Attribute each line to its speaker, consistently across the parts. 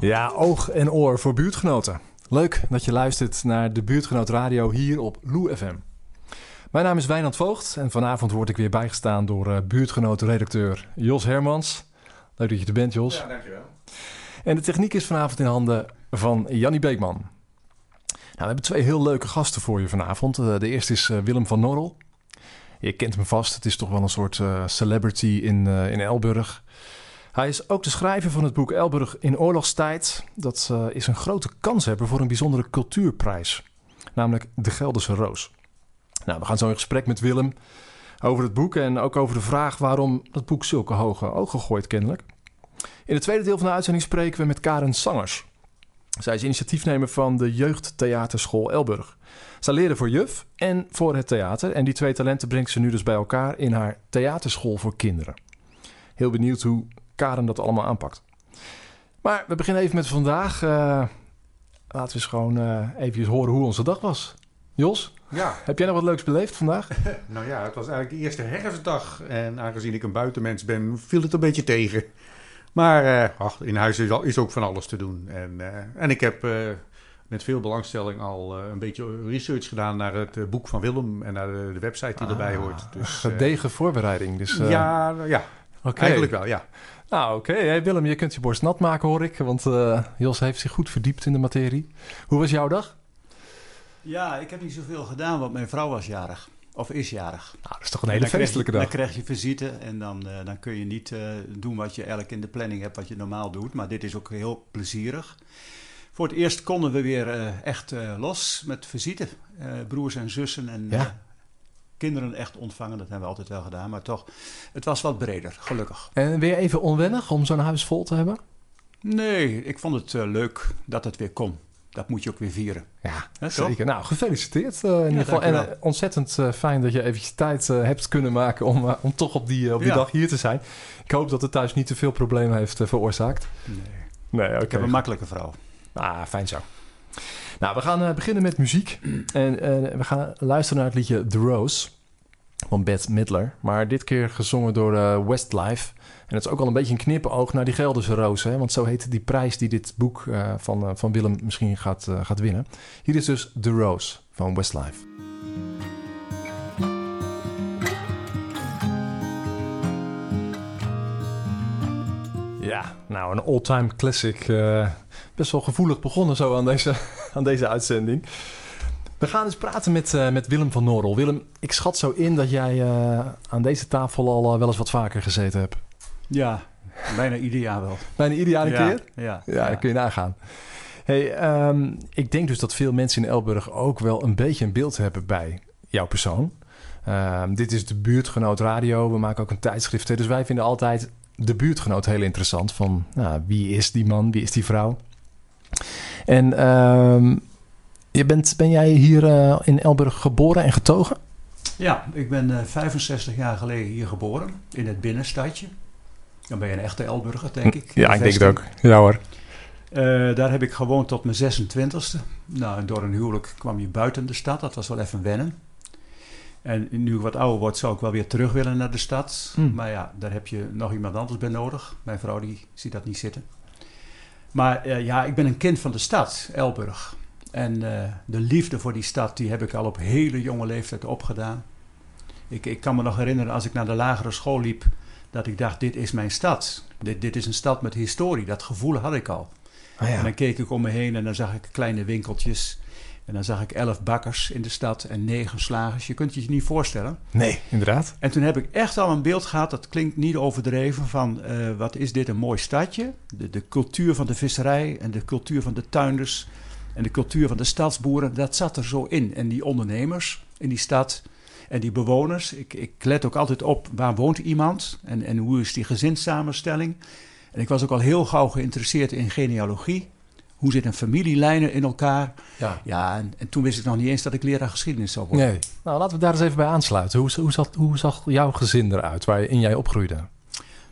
Speaker 1: Ja, oog en oor voor buurtgenoten. Leuk dat je luistert naar de Buurtgenoot Radio hier op Lou FM. Mijn naam is Wijnand Voogd en vanavond word ik weer bijgestaan door uh, buurtgenoot-redacteur Jos Hermans. Leuk dat je er bent, Jos.
Speaker 2: Ja, dankjewel.
Speaker 1: En de techniek is vanavond in handen van Jannie Beekman. Nou, we hebben twee heel leuke gasten voor je vanavond. Uh, de eerste is uh, Willem van Norrel. Je kent hem vast, het is toch wel een soort celebrity in, in Elburg. Hij is ook de schrijver van het boek Elburg in oorlogstijd. Dat uh, is een grote kans hebben voor een bijzondere cultuurprijs, namelijk de Gelderse Roos. Nou, we gaan zo in gesprek met Willem over het boek en ook over de vraag waarom dat boek zulke hoge ogen gooit kennelijk. In het tweede deel van de uitzending spreken we met Karen Sangers. Zij is initiatiefnemer van de Jeugdtheaterschool Elburg. Zij leerde voor juf en voor het theater en die twee talenten brengt ze nu dus bij elkaar in haar theaterschool voor kinderen. Heel benieuwd hoe Karen dat allemaal aanpakt. Maar we beginnen even met vandaag. Uh, laten we eens gewoon uh, even horen hoe onze dag was. Jos,
Speaker 2: ja.
Speaker 1: heb jij nog wat leuks beleefd vandaag?
Speaker 2: nou ja, het was eigenlijk de eerste herfstdag. En aangezien ik een buitenmens ben, viel het een beetje tegen. Maar uh, ach, in huis is, al, is, ook van alles te doen. En, en ik heb met veel belangstelling al een beetje research gedaan naar het boek van Willem en naar de, de website die ah, erbij hoort.
Speaker 1: Dus, gedegen voorbereiding. Dus,
Speaker 2: ja, ja. Okay. eigenlijk wel, ja.
Speaker 1: Nou, oké. Okay. Hey, Willem, je kunt je borst nat maken, hoor ik. Want uh, Jos heeft zich goed verdiept in de materie. Hoe was jouw dag?
Speaker 3: Ja, ik heb niet zoveel gedaan, want mijn vrouw was jarig. Of is jarig.
Speaker 1: Nou, dat is toch een hele feestelijke dag.
Speaker 3: Dan krijg je visite en dan, uh, dan kun je niet uh, doen wat je eigenlijk in de planning hebt, wat je normaal doet. Maar dit is ook heel plezierig. Voor het eerst konden we weer echt los met visite. broers en zussen en
Speaker 1: ja
Speaker 3: kinderen echt ontvangen. Dat hebben we altijd wel gedaan, maar toch, het was wat breder, gelukkig.
Speaker 1: En weer even onwennig om zo'n huis vol te hebben?
Speaker 3: Nee, ik vond het uh, leuk dat het weer kon. Dat moet je ook weer vieren.
Speaker 1: Ja, He, zeker. Nou, gefeliciteerd uh, in ja, ieder geval. En uh, ontzettend fijn dat je eventjes tijd hebt kunnen maken om, om toch op die, op die ja. dag hier te zijn. Ik hoop dat het thuis niet te veel problemen heeft veroorzaakt.
Speaker 3: Nee.
Speaker 1: nee okay.
Speaker 3: Ik heb een makkelijke vrouw.
Speaker 1: Ah, fijn zo. Nou, we gaan uh, beginnen met muziek. En uh, we gaan luisteren naar het liedje The Rose van Bette Midler. Maar dit keer gezongen door uh, Westlife. En het is ook al een beetje een knippenoog naar die Gelderse Roos. Hè? Want zo heet die prijs die dit boek van, van Willem misschien gaat, gaat winnen. Hier is dus The Rose van Westlife. Ja, nou, een all-time classic. Best wel gevoelig begonnen zo aan deze, aan deze uitzending. We gaan eens praten met, uh, met Willem van Norrel. Willem, ik schat zo in dat jij uh, aan deze tafel al wel eens wat vaker gezeten hebt.
Speaker 3: Ja, bijna ieder jaar wel.
Speaker 1: Bijna ieder jaar een
Speaker 3: ja,
Speaker 1: keer?
Speaker 3: Ja.
Speaker 1: Ja, dat kun je nagaan. Hey, um, ik denk dus dat veel mensen in Elburg ook wel een beetje een beeld hebben bij jouw persoon. Um, dit is de buurtgenoot radio. We maken ook een tijdschrift. Dus wij vinden altijd de buurtgenoot heel interessant. Van nou, wie is die man, wie is die vrouw? En uh, je bent, ben jij hier uh, in Elburg geboren en getogen?
Speaker 3: Ja, ik ben uh, 65 jaar geleden hier geboren, in het binnenstadje. Dan ben je een echte Elburger, denk ik.
Speaker 1: Ja, ik denk het ook. Ja hoor.
Speaker 3: Uh, daar heb ik gewoond tot mijn 26e. Nou, en door een huwelijk kwam je buiten de stad. Dat was wel even wennen. En nu ik wat ouder word, zou ik wel weer terug willen naar de stad.
Speaker 1: Hmm.
Speaker 3: Maar ja, daar heb je nog iemand anders bij nodig. Mijn vrouw die ziet dat niet zitten. Maar uh, ja, ik ben een kind van de stad, Elburg. En uh, de liefde voor die stad, die heb ik al op hele jonge leeftijd opgedaan. Ik, ik kan me nog herinneren als ik naar de lagere school liep, dat ik dacht, dit is mijn stad. Dit, dit is een stad met historie. Dat gevoel had ik al.
Speaker 1: Ah, ja.
Speaker 3: En dan keek ik om me heen en dan zag ik kleine winkeltjes. En dan zag ik elf bakkers in de stad en negen slagers. Je kunt je het niet voorstellen.
Speaker 1: Nee, inderdaad.
Speaker 3: En toen heb ik echt al een beeld gehad, dat klinkt niet overdreven, van uh, wat is dit een mooi stadje. De, de cultuur van de visserij en de cultuur van de tuinders en de cultuur van de stadsboeren, dat zat er zo in. En die ondernemers in die stad en die bewoners. Ik, ik let ook altijd op waar woont iemand en, en hoe is die gezinssamenstelling. En ik was ook al heel gauw geïnteresseerd in genealogie. Hoe zit een familielijnen in elkaar?
Speaker 1: Ja,
Speaker 3: ja en, en, toen wist ik nog niet eens dat ik leraar geschiedenis zou worden.
Speaker 1: Nee. Nou, laten we daar eens even bij aansluiten. Hoe, hoe, zag, hoe zag jouw gezin eruit waarin jij opgroeide?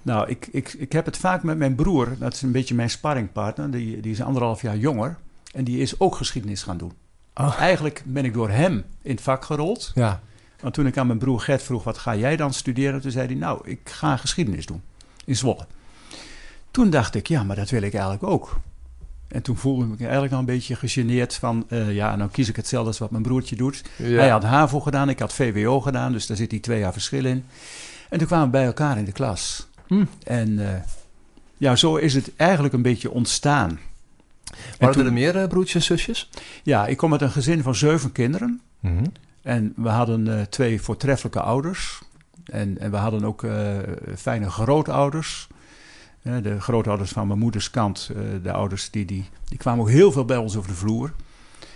Speaker 3: Nou, ik, ik, ik heb het vaak met mijn broer, dat is een beetje mijn sparringpartner, die, die is anderhalf jaar jonger. En die is ook geschiedenis gaan doen.
Speaker 1: Oh.
Speaker 3: Eigenlijk ben ik door hem in het vak gerold.
Speaker 1: Ja.
Speaker 3: Want toen ik aan mijn broer Gert vroeg, wat ga jij dan studeren? Toen zei hij, nou, ik ga geschiedenis doen in Zwolle. Toen dacht ik, ja, maar dat wil ik eigenlijk ook. En toen voelde ik me eigenlijk nog een beetje gegeneerd van... eh, ja, nou kies ik hetzelfde als wat mijn broertje doet.
Speaker 1: Ja.
Speaker 3: Hij had HAVO gedaan, ik had VWO gedaan. Dus daar zit die twee jaar verschil in. En toen kwamen we bij elkaar in de klas.
Speaker 1: Hm.
Speaker 3: En eh, ja, zo is het eigenlijk een beetje ontstaan. En
Speaker 1: Waren
Speaker 3: toen-
Speaker 1: er meer eh, broertjes en zusjes?
Speaker 3: Ja, ik kom uit een gezin van zeven kinderen.
Speaker 1: Mhm.
Speaker 3: En we hadden twee voortreffelijke ouders. En, en we hadden ook fijne grootouders. De grootouders van mijn moeders kant, eh, de ouders, die, die, die kwamen ook heel veel bij ons over de vloer.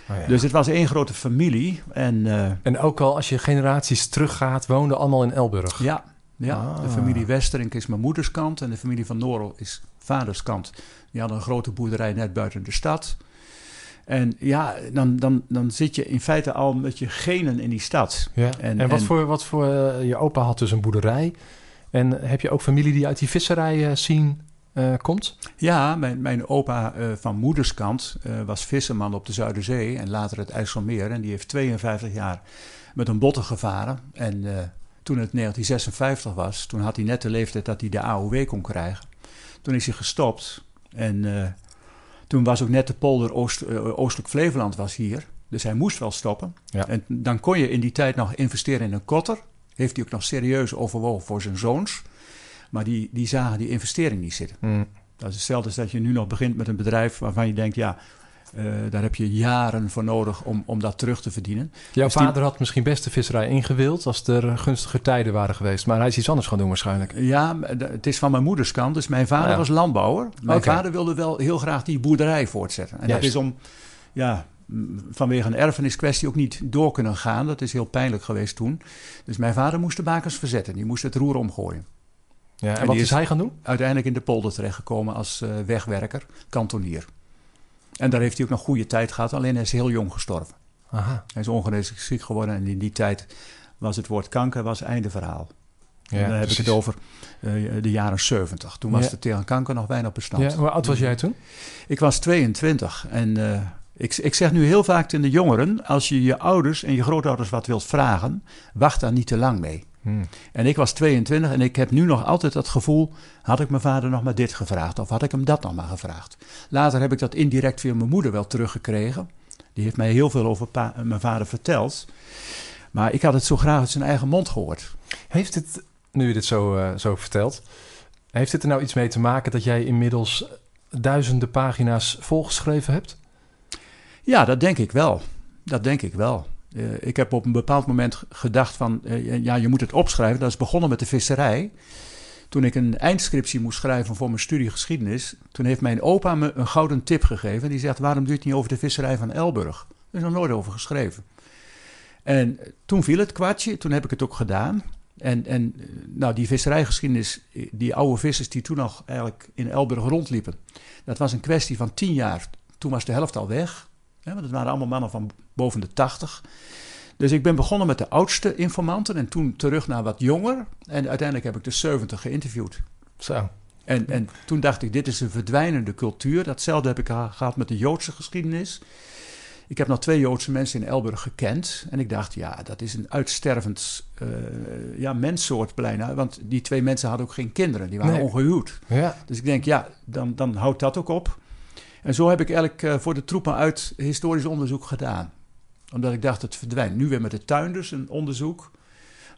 Speaker 1: Oh, ja.
Speaker 3: Dus het was één grote familie. En eh,
Speaker 1: En ook al als je generaties teruggaat, woonden allemaal in Elburg.
Speaker 3: ja, ja
Speaker 1: Ah.
Speaker 3: de familie Westerink is mijn moeders kant. En de familie van Norel is vaders kant. Die hadden een grote boerderij net buiten de stad. En ja, dan, dan, dan zit je in feite al met je genen in die stad.
Speaker 1: Ja.
Speaker 3: En-
Speaker 1: En, wat
Speaker 3: en-
Speaker 1: voor, wat voor eh, je opa had dus een boerderij. En heb je ook familie die uit die visserij eh, zien eh, komt?
Speaker 3: Ja, mijn, mijn opa eh, van moederskant eh, was visserman op de Zuiderzee en later het IJsselmeer. En die heeft 52 jaar met een botte gevaren. En eh, toen het 1956 was, toen had hij net de leeftijd dat hij de AOW kon krijgen. Toen is hij gestopt en eh, toen was ook net de polder Oost, eh, Oostelijk Flevoland was hier. Dus hij moest wel stoppen.
Speaker 1: Ja.
Speaker 3: En dan kon je in die tijd nog investeren in een kotter. Heeft hij ook nog serieus overwogen voor zijn zoons. Maar die, die zagen die investering niet zitten.
Speaker 1: Mm.
Speaker 3: Dat is hetzelfde als dat je nu nog begint met een bedrijf waarvan je denkt, ja, eh, daar heb je jaren voor nodig om, om dat terug te verdienen.
Speaker 1: Jouw
Speaker 3: Dus die-
Speaker 1: vader had misschien best de visserij ingewild als er gunstige tijden waren geweest. Maar hij is iets anders gaan doen waarschijnlijk.
Speaker 3: Ja, het is van mijn moeders kant. Dus mijn vader
Speaker 1: Ah, ja.
Speaker 3: was landbouwer. Mijn vader wilde wel heel graag die boerderij voortzetten. En
Speaker 1: Juist.
Speaker 3: dat is om, ja, vanwege een erfeniskwestie ook niet door kunnen gaan. Dat is heel pijnlijk geweest toen. Dus mijn vader moest de bakens verzetten. Die moest het roer omgooien.
Speaker 1: Ja, en,
Speaker 3: En
Speaker 1: wat is hij gaan doen?
Speaker 3: Uiteindelijk in de polder terechtgekomen als eh, wegwerker, kantonier. En daar heeft hij ook nog goede tijd gehad. Alleen hij is heel jong gestorven.
Speaker 1: Aha.
Speaker 3: Hij is ongeneeslijk ziek geworden en in die tijd was het woord kanker was einde verhaal.
Speaker 1: Ja,
Speaker 3: en dan heb ik het over eh, de jaren 70. Toen was
Speaker 1: Ja.
Speaker 3: er tegen kanker nog weinig bestand.
Speaker 1: Ja, hoe oud was jij toen?
Speaker 3: Ik was 22 en eh, ik, ik zeg nu heel vaak tegen de jongeren... als je je ouders en je grootouders wat wilt vragen... wacht daar niet te lang mee.
Speaker 1: Hmm.
Speaker 3: En ik was 22 en ik heb nu nog altijd dat gevoel... had ik mijn vader nog maar dit gevraagd of had ik hem dat nog maar gevraagd. Later heb ik dat indirect via mijn moeder wel teruggekregen. Die heeft mij heel veel over mijn vader verteld. Maar ik had het zo graag uit zijn eigen mond gehoord.
Speaker 1: Heeft dit, nu je dit zo, eh, zo vertelt, heeft dit er nou iets mee te maken dat jij inmiddels duizenden pagina's volgeschreven hebt?
Speaker 3: Ja, dat denk ik wel. Dat denk ik wel. Eh, ik heb op een bepaald moment gedacht van, eh, ja, je moet het opschrijven. Dat is begonnen met de visserij. Toen ik een eindscriptie moest schrijven voor mijn studie geschiedenis, toen heeft mijn opa me een gouden tip gegeven. Die zegt, waarom je het niet over de visserij van Elburg? Er is nog nooit over geschreven. En toen viel het kwartje, toen heb ik het ook gedaan. En, en eh, nou, die visserijgeschiedenis, eh, die oude vissers die toen nog eigenlijk in Elburg rondliepen, dat was een kwestie van tien jaar. Toen was de helft al weg. Hè, want het waren allemaal mannen van boven de 80. Dus ik ben begonnen met de oudste informanten en toen terug naar wat jonger. En uiteindelijk heb ik de 70 geïnterviewd.
Speaker 1: Zo.
Speaker 3: En, en toen dacht ik, dit is een verdwijnende cultuur. Datzelfde heb ik ha- gehad met de Joodse geschiedenis. Ik heb nog twee Joodse mensen in Elburg gekend. En ik dacht, ja, dat is een uitstervend eh, ja, menssoort bijna. Want die twee mensen hadden ook geen kinderen. Die waren
Speaker 1: Nee.
Speaker 3: ongehuwd.
Speaker 1: Ja.
Speaker 3: Dus ik denk, ja, dan, dan houdt dat ook op. En zo heb ik eigenlijk eh, voor de troepen uit historisch onderzoek gedaan. Omdat ik dacht, het verdwijnt. Nu weer met de tuinders een onderzoek.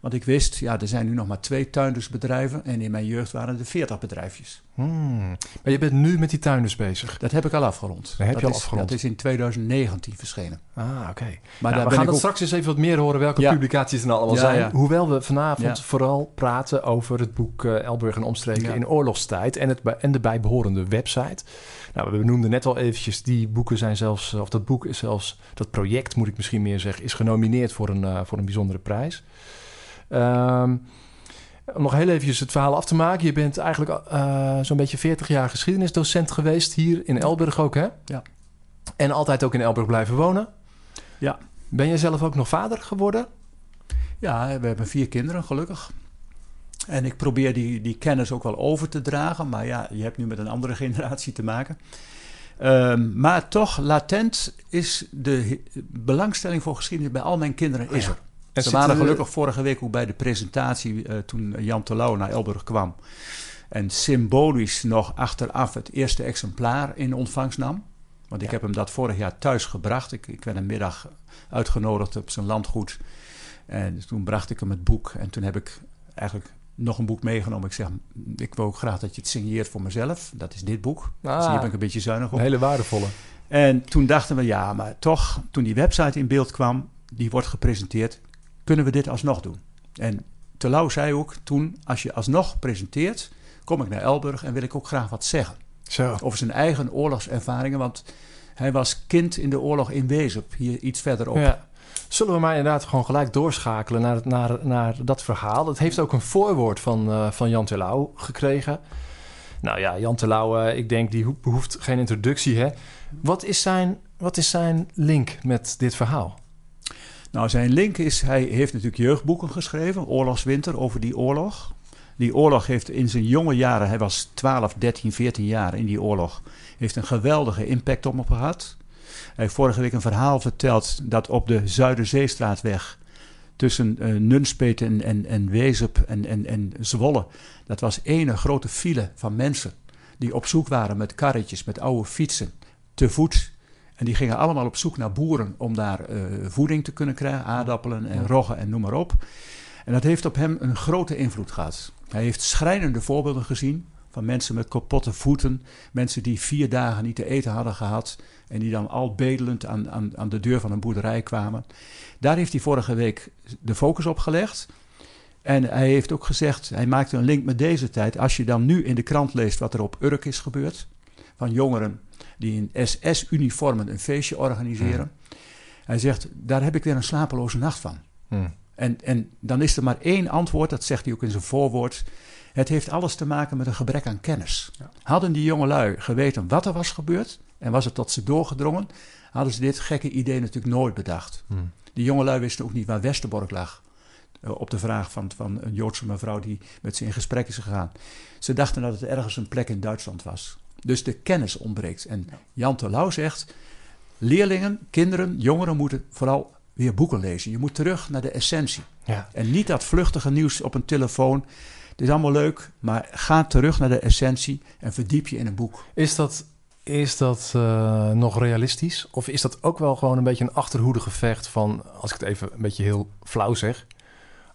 Speaker 3: Want ik wist, ja, er zijn nu nog maar twee tuindersbedrijven. En in mijn jeugd waren er veertig bedrijfjes.
Speaker 1: Hmm. Maar je bent nu met die tuinders bezig.
Speaker 3: Dat heb ik al afgerond.
Speaker 1: Dat heb je al
Speaker 3: is,
Speaker 1: afgerond.
Speaker 3: Dat is in 2019 verschenen.
Speaker 1: Ah, oké.
Speaker 3: Maar
Speaker 1: Maar
Speaker 3: daar
Speaker 1: we gaan dat straks eens even wat meer horen welke
Speaker 3: Ja.
Speaker 1: publicaties er nou allemaal
Speaker 3: Ja,
Speaker 1: zijn.
Speaker 3: ja.
Speaker 1: Hoewel we vanavond vooral praten over het boek eh, Elburg en omstreken in oorlogstijd en, het, en de bijbehorende website. Nou, we noemden net al eventjes, die boeken zijn zelfs, of dat boek is zelfs, dat project moet ik misschien meer zeggen, is genomineerd voor een, eh, voor een bijzondere prijs. Ehm, om nog heel eventjes het verhaal af te maken. Je bent eigenlijk eh, zo'n beetje 40 jaar geschiedenisdocent geweest hier in Elburg ook, hè?
Speaker 3: Ja.
Speaker 1: En altijd ook in Elburg blijven wonen.
Speaker 3: Ja.
Speaker 1: Ben je zelf ook nog vader geworden?
Speaker 3: Ja, we hebben vier kinderen, gelukkig. En ik probeer die, die kennis ook wel over te dragen. Maar ja, je hebt nu met een andere generatie te maken. Ehm, maar toch, latent is de belangstelling voor geschiedenis bij al mijn kinderen is
Speaker 1: Ja.
Speaker 3: Er.
Speaker 1: En
Speaker 3: Ze waren gelukkig vorige week ook bij de presentatie eh, toen Jan Terlouw naar Elburg kwam. En symbolisch nog achteraf het eerste exemplaar in ontvangst nam. Want ik
Speaker 1: Ja.
Speaker 3: heb hem dat vorig jaar thuis gebracht. Ik, ik werd een middag uitgenodigd op zijn landgoed. En toen bracht ik hem het boek. En toen heb ik eigenlijk nog een boek meegenomen. Ik zeg, ik wil ook graag dat je het signeert voor mezelf. Dat is dit boek.
Speaker 1: Ah.
Speaker 3: Dus hier ben ik een beetje zuinig op.
Speaker 1: Een hele waardevolle.
Speaker 3: En toen dachten we, ja, maar toch, toen die website in beeld kwam, die wordt gepresenteerd, kunnen we dit alsnog doen. En Telau zei ook toen, als je alsnog presenteert, kom ik naar Elburg en wil ik ook graag wat zeggen.
Speaker 1: Zo.
Speaker 3: Over zijn eigen oorlogservaringen, want hij was kind in de oorlog in Wezep, hier iets verderop.
Speaker 1: Ja. Zullen we maar inderdaad gewoon gelijk doorschakelen naar, naar, naar dat verhaal? Het heeft ook een voorwoord van, eh, van Jan Terlouw gekregen. Nou ja, Jan Terlouw, eh, ik denk, die ho- behoeft geen introductie, hè? Wat is zijn, wat is zijn link met dit verhaal?
Speaker 3: Nou, zijn link is, hij heeft natuurlijk jeugdboeken geschreven, Oorlogswinter, over die oorlog. Die oorlog heeft in zijn jonge jaren, hij was 12, 13, 14 jaar in die oorlog, heeft een geweldige impact op hem gehad. Hij heeft vorige week een verhaal verteld dat op de Zuiderzeestraatweg tussen eh Nunspeet en, en, en Wezep en, en, en Zwolle, dat was ene grote file van mensen die op zoek waren met karretjes, met oude fietsen, te voet. En die gingen allemaal op zoek naar boeren om daar eh, voeding te kunnen krijgen, aardappelen en roggen en noem maar op. En dat heeft op hem een grote invloed gehad. Hij heeft schrijnende voorbeelden gezien van mensen met kapotte voeten, mensen die vier dagen niet te eten hadden gehad en die dan al bedelend aan, aan, aan de deur van een boerderij kwamen. Daar heeft hij vorige week de focus op gelegd. En hij heeft ook gezegd, hij maakte een link met deze tijd. Als je dan nu in de krant leest wat er op Urk is gebeurd, van jongeren die in SS-uniformen een feestje organiseren. Hij zegt, daar heb ik weer een slapeloze nacht van.
Speaker 1: Hm.
Speaker 3: En, en dan is er maar één antwoord, dat zegt hij ook in zijn voorwoord. Het heeft alles te maken met een gebrek aan kennis.
Speaker 2: Ja.
Speaker 3: Hadden die jongelui geweten wat er was gebeurd en was het tot ze doorgedrongen, hadden ze dit gekke idee natuurlijk nooit bedacht.
Speaker 1: Hm.
Speaker 3: Die jongelui wisten ook niet waar Westerbork lag. Eh, op de vraag van, van een Joodse mevrouw die met ze in gesprek is gegaan. Ze dachten dat het ergens een plek in Duitsland was. Dus de kennis ontbreekt. En Jan Terlouw zegt: leerlingen, kinderen, jongeren moeten vooral weer boeken lezen. Je moet terug naar de essentie.
Speaker 1: Ja.
Speaker 3: En niet dat vluchtige nieuws op een telefoon. Het is allemaal leuk, maar ga terug naar de essentie en verdiep je in een boek.
Speaker 1: Is dat, is dat eh, nog realistisch? Of is dat ook wel gewoon een beetje een achterhoedegevecht van, als ik het even een beetje heel flauw zeg,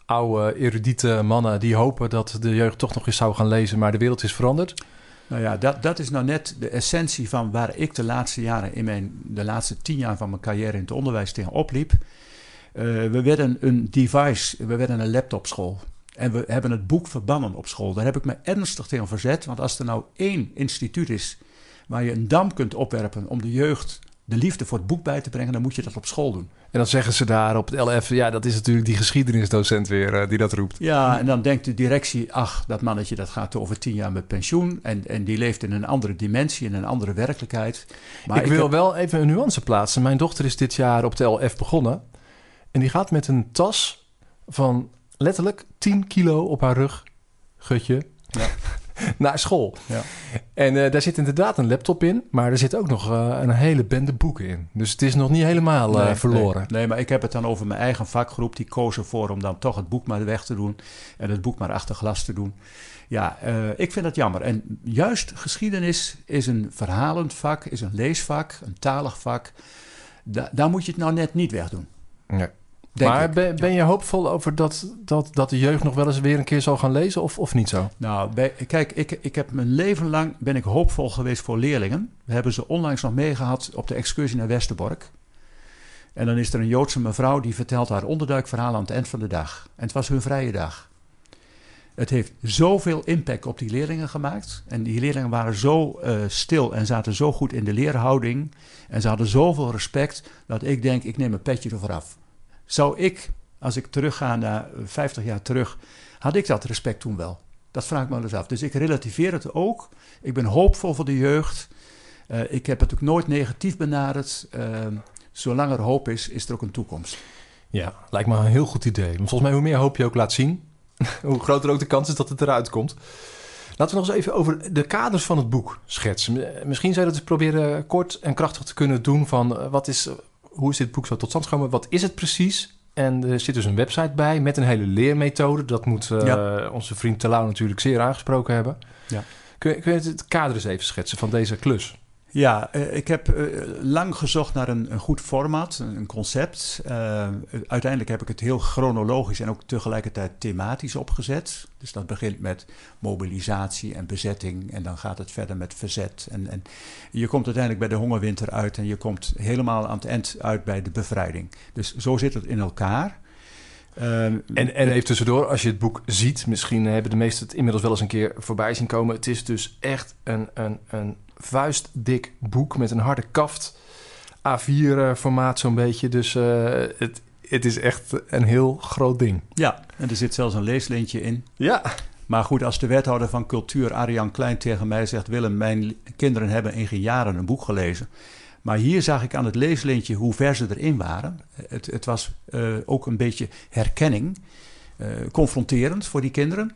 Speaker 1: oude erudite mannen die hopen dat de jeugd toch nog eens zou gaan lezen, maar de wereld is veranderd?
Speaker 3: Nou ja, dat, dat is nou net de essentie van waar ik de laatste jaren in mijn, de laatste tien jaar van mijn carrière in het onderwijs tegen opliep. Eh, we werden een device, we werden een laptopschool. En we hebben het boek verbannen op school. Daar heb ik me ernstig tegen verzet. Want als er nou één instituut is waar je een dam kunt opwerpen om de jeugd de liefde voor het boek bij te brengen, dan moet je dat op school doen.
Speaker 1: En dan zeggen ze daar op het LF, ja, dat is natuurlijk die geschiedenisdocent weer eh, die dat roept.
Speaker 3: Ja, en dan denkt de directie, ach, dat mannetje dat gaat over tien jaar met pensioen. En, en die leeft in een andere dimensie, in een andere werkelijkheid. Maar
Speaker 1: ik wil
Speaker 3: heb-
Speaker 1: wel even een nuance plaatsen. Mijn dochter is dit jaar op de LF begonnen. En die gaat met een tas van letterlijk 10 kilo op haar rug, gutje,
Speaker 3: Ja.
Speaker 1: naar school.
Speaker 3: Ja.
Speaker 1: En eh, daar zit inderdaad een laptop in, maar er zit ook nog eh, een hele bende boeken in. Dus het is nog niet helemaal eh,
Speaker 3: Nee,
Speaker 1: verloren.
Speaker 3: Nee, nee, maar ik heb het dan over mijn eigen vakgroep. Die koos ervoor om dan toch het boek maar weg te doen. En het boek maar achter glas te doen. Ja, ik vind dat jammer. En juist geschiedenis is een verhalend vak, is een leesvak, een talig vak. Da- daar moet je het nou net niet wegdoen.
Speaker 1: Nee. Maar ben, ben je hoopvol over dat, dat, dat de jeugd nog wel eens weer een keer zal gaan lezen of, of niet zo?
Speaker 3: Nou, bij, kijk, ik, ik heb mijn leven lang ben ik hoopvol geweest voor leerlingen. We hebben ze onlangs nog meegehad op de excursie naar Westerbork. En dan is er een Joodse mevrouw die vertelt haar onderduikverhaal aan het eind van de dag. En het was hun vrije dag. Het heeft zoveel impact op die leerlingen gemaakt. En die leerlingen waren zo eh, stil en zaten zo goed in de leerhouding. En ze hadden zoveel respect dat ik denk, ik neem een petje ervoor af. Zou ik, als ik terugga naar eh, 50 jaar terug, had ik dat respect toen wel? Dat vraag ik me wel af. Dus ik relativeer het ook. Ik ben hoopvol voor de jeugd. Eh, ik heb het ook nooit negatief benaderd. Eh, zolang er hoop is, is er ook een toekomst.
Speaker 1: Ja, lijkt me een heel goed idee. Want volgens mij hoe meer hoop je ook laat zien, hoe groter ook de kans is dat het eruit komt. Laten we nog eens even over de kaders van het boek schetsen. Misschien zou je dat eens proberen kort en krachtig te kunnen doen van eh, wat is, hoe is dit boek zo tot stand gekomen? Wat is het precies? En er zit dus een website bij met een hele leermethode. Dat moet eh,
Speaker 3: Ja.
Speaker 1: onze vriend Telau natuurlijk zeer aangesproken hebben.
Speaker 3: Ja.
Speaker 1: Kun, je- kun je het kader eens even schetsen van deze klus?
Speaker 3: Ja, uh, ik heb uh, lang gezocht naar een, goed format, een, concept. Uh, uiteindelijk heb ik het heel chronologisch en ook tegelijkertijd thematisch opgezet. Dus dat begint met mobilisatie en bezetting en dan gaat het verder met verzet. En, en je komt uiteindelijk bij de hongerwinter uit en je komt helemaal aan het eind uit bij de bevrijding. Dus zo zit het in elkaar.
Speaker 1: en, en even tussendoor, als je het boek ziet, misschien hebben de meesten het inmiddels wel eens een keer voorbij zien komen. Het is dus echt een, een, een vuistdik boek met een harde kaft. A4-formaat zo'n beetje. Dus uh, het, het is echt een heel groot ding.
Speaker 3: Ja, en er zit zelfs een leeslintje in.
Speaker 1: Ja.
Speaker 3: Maar goed, als de wethouder van cultuur, Arjan Klein, tegen mij zegt... Willem, mijn kinderen hebben in geen jaren een boek gelezen. Maar hier zag ik aan het leeslintje hoe ver ze erin waren. Het, het was uh, ook een beetje herkenning. Uh, confronterend voor die kinderen.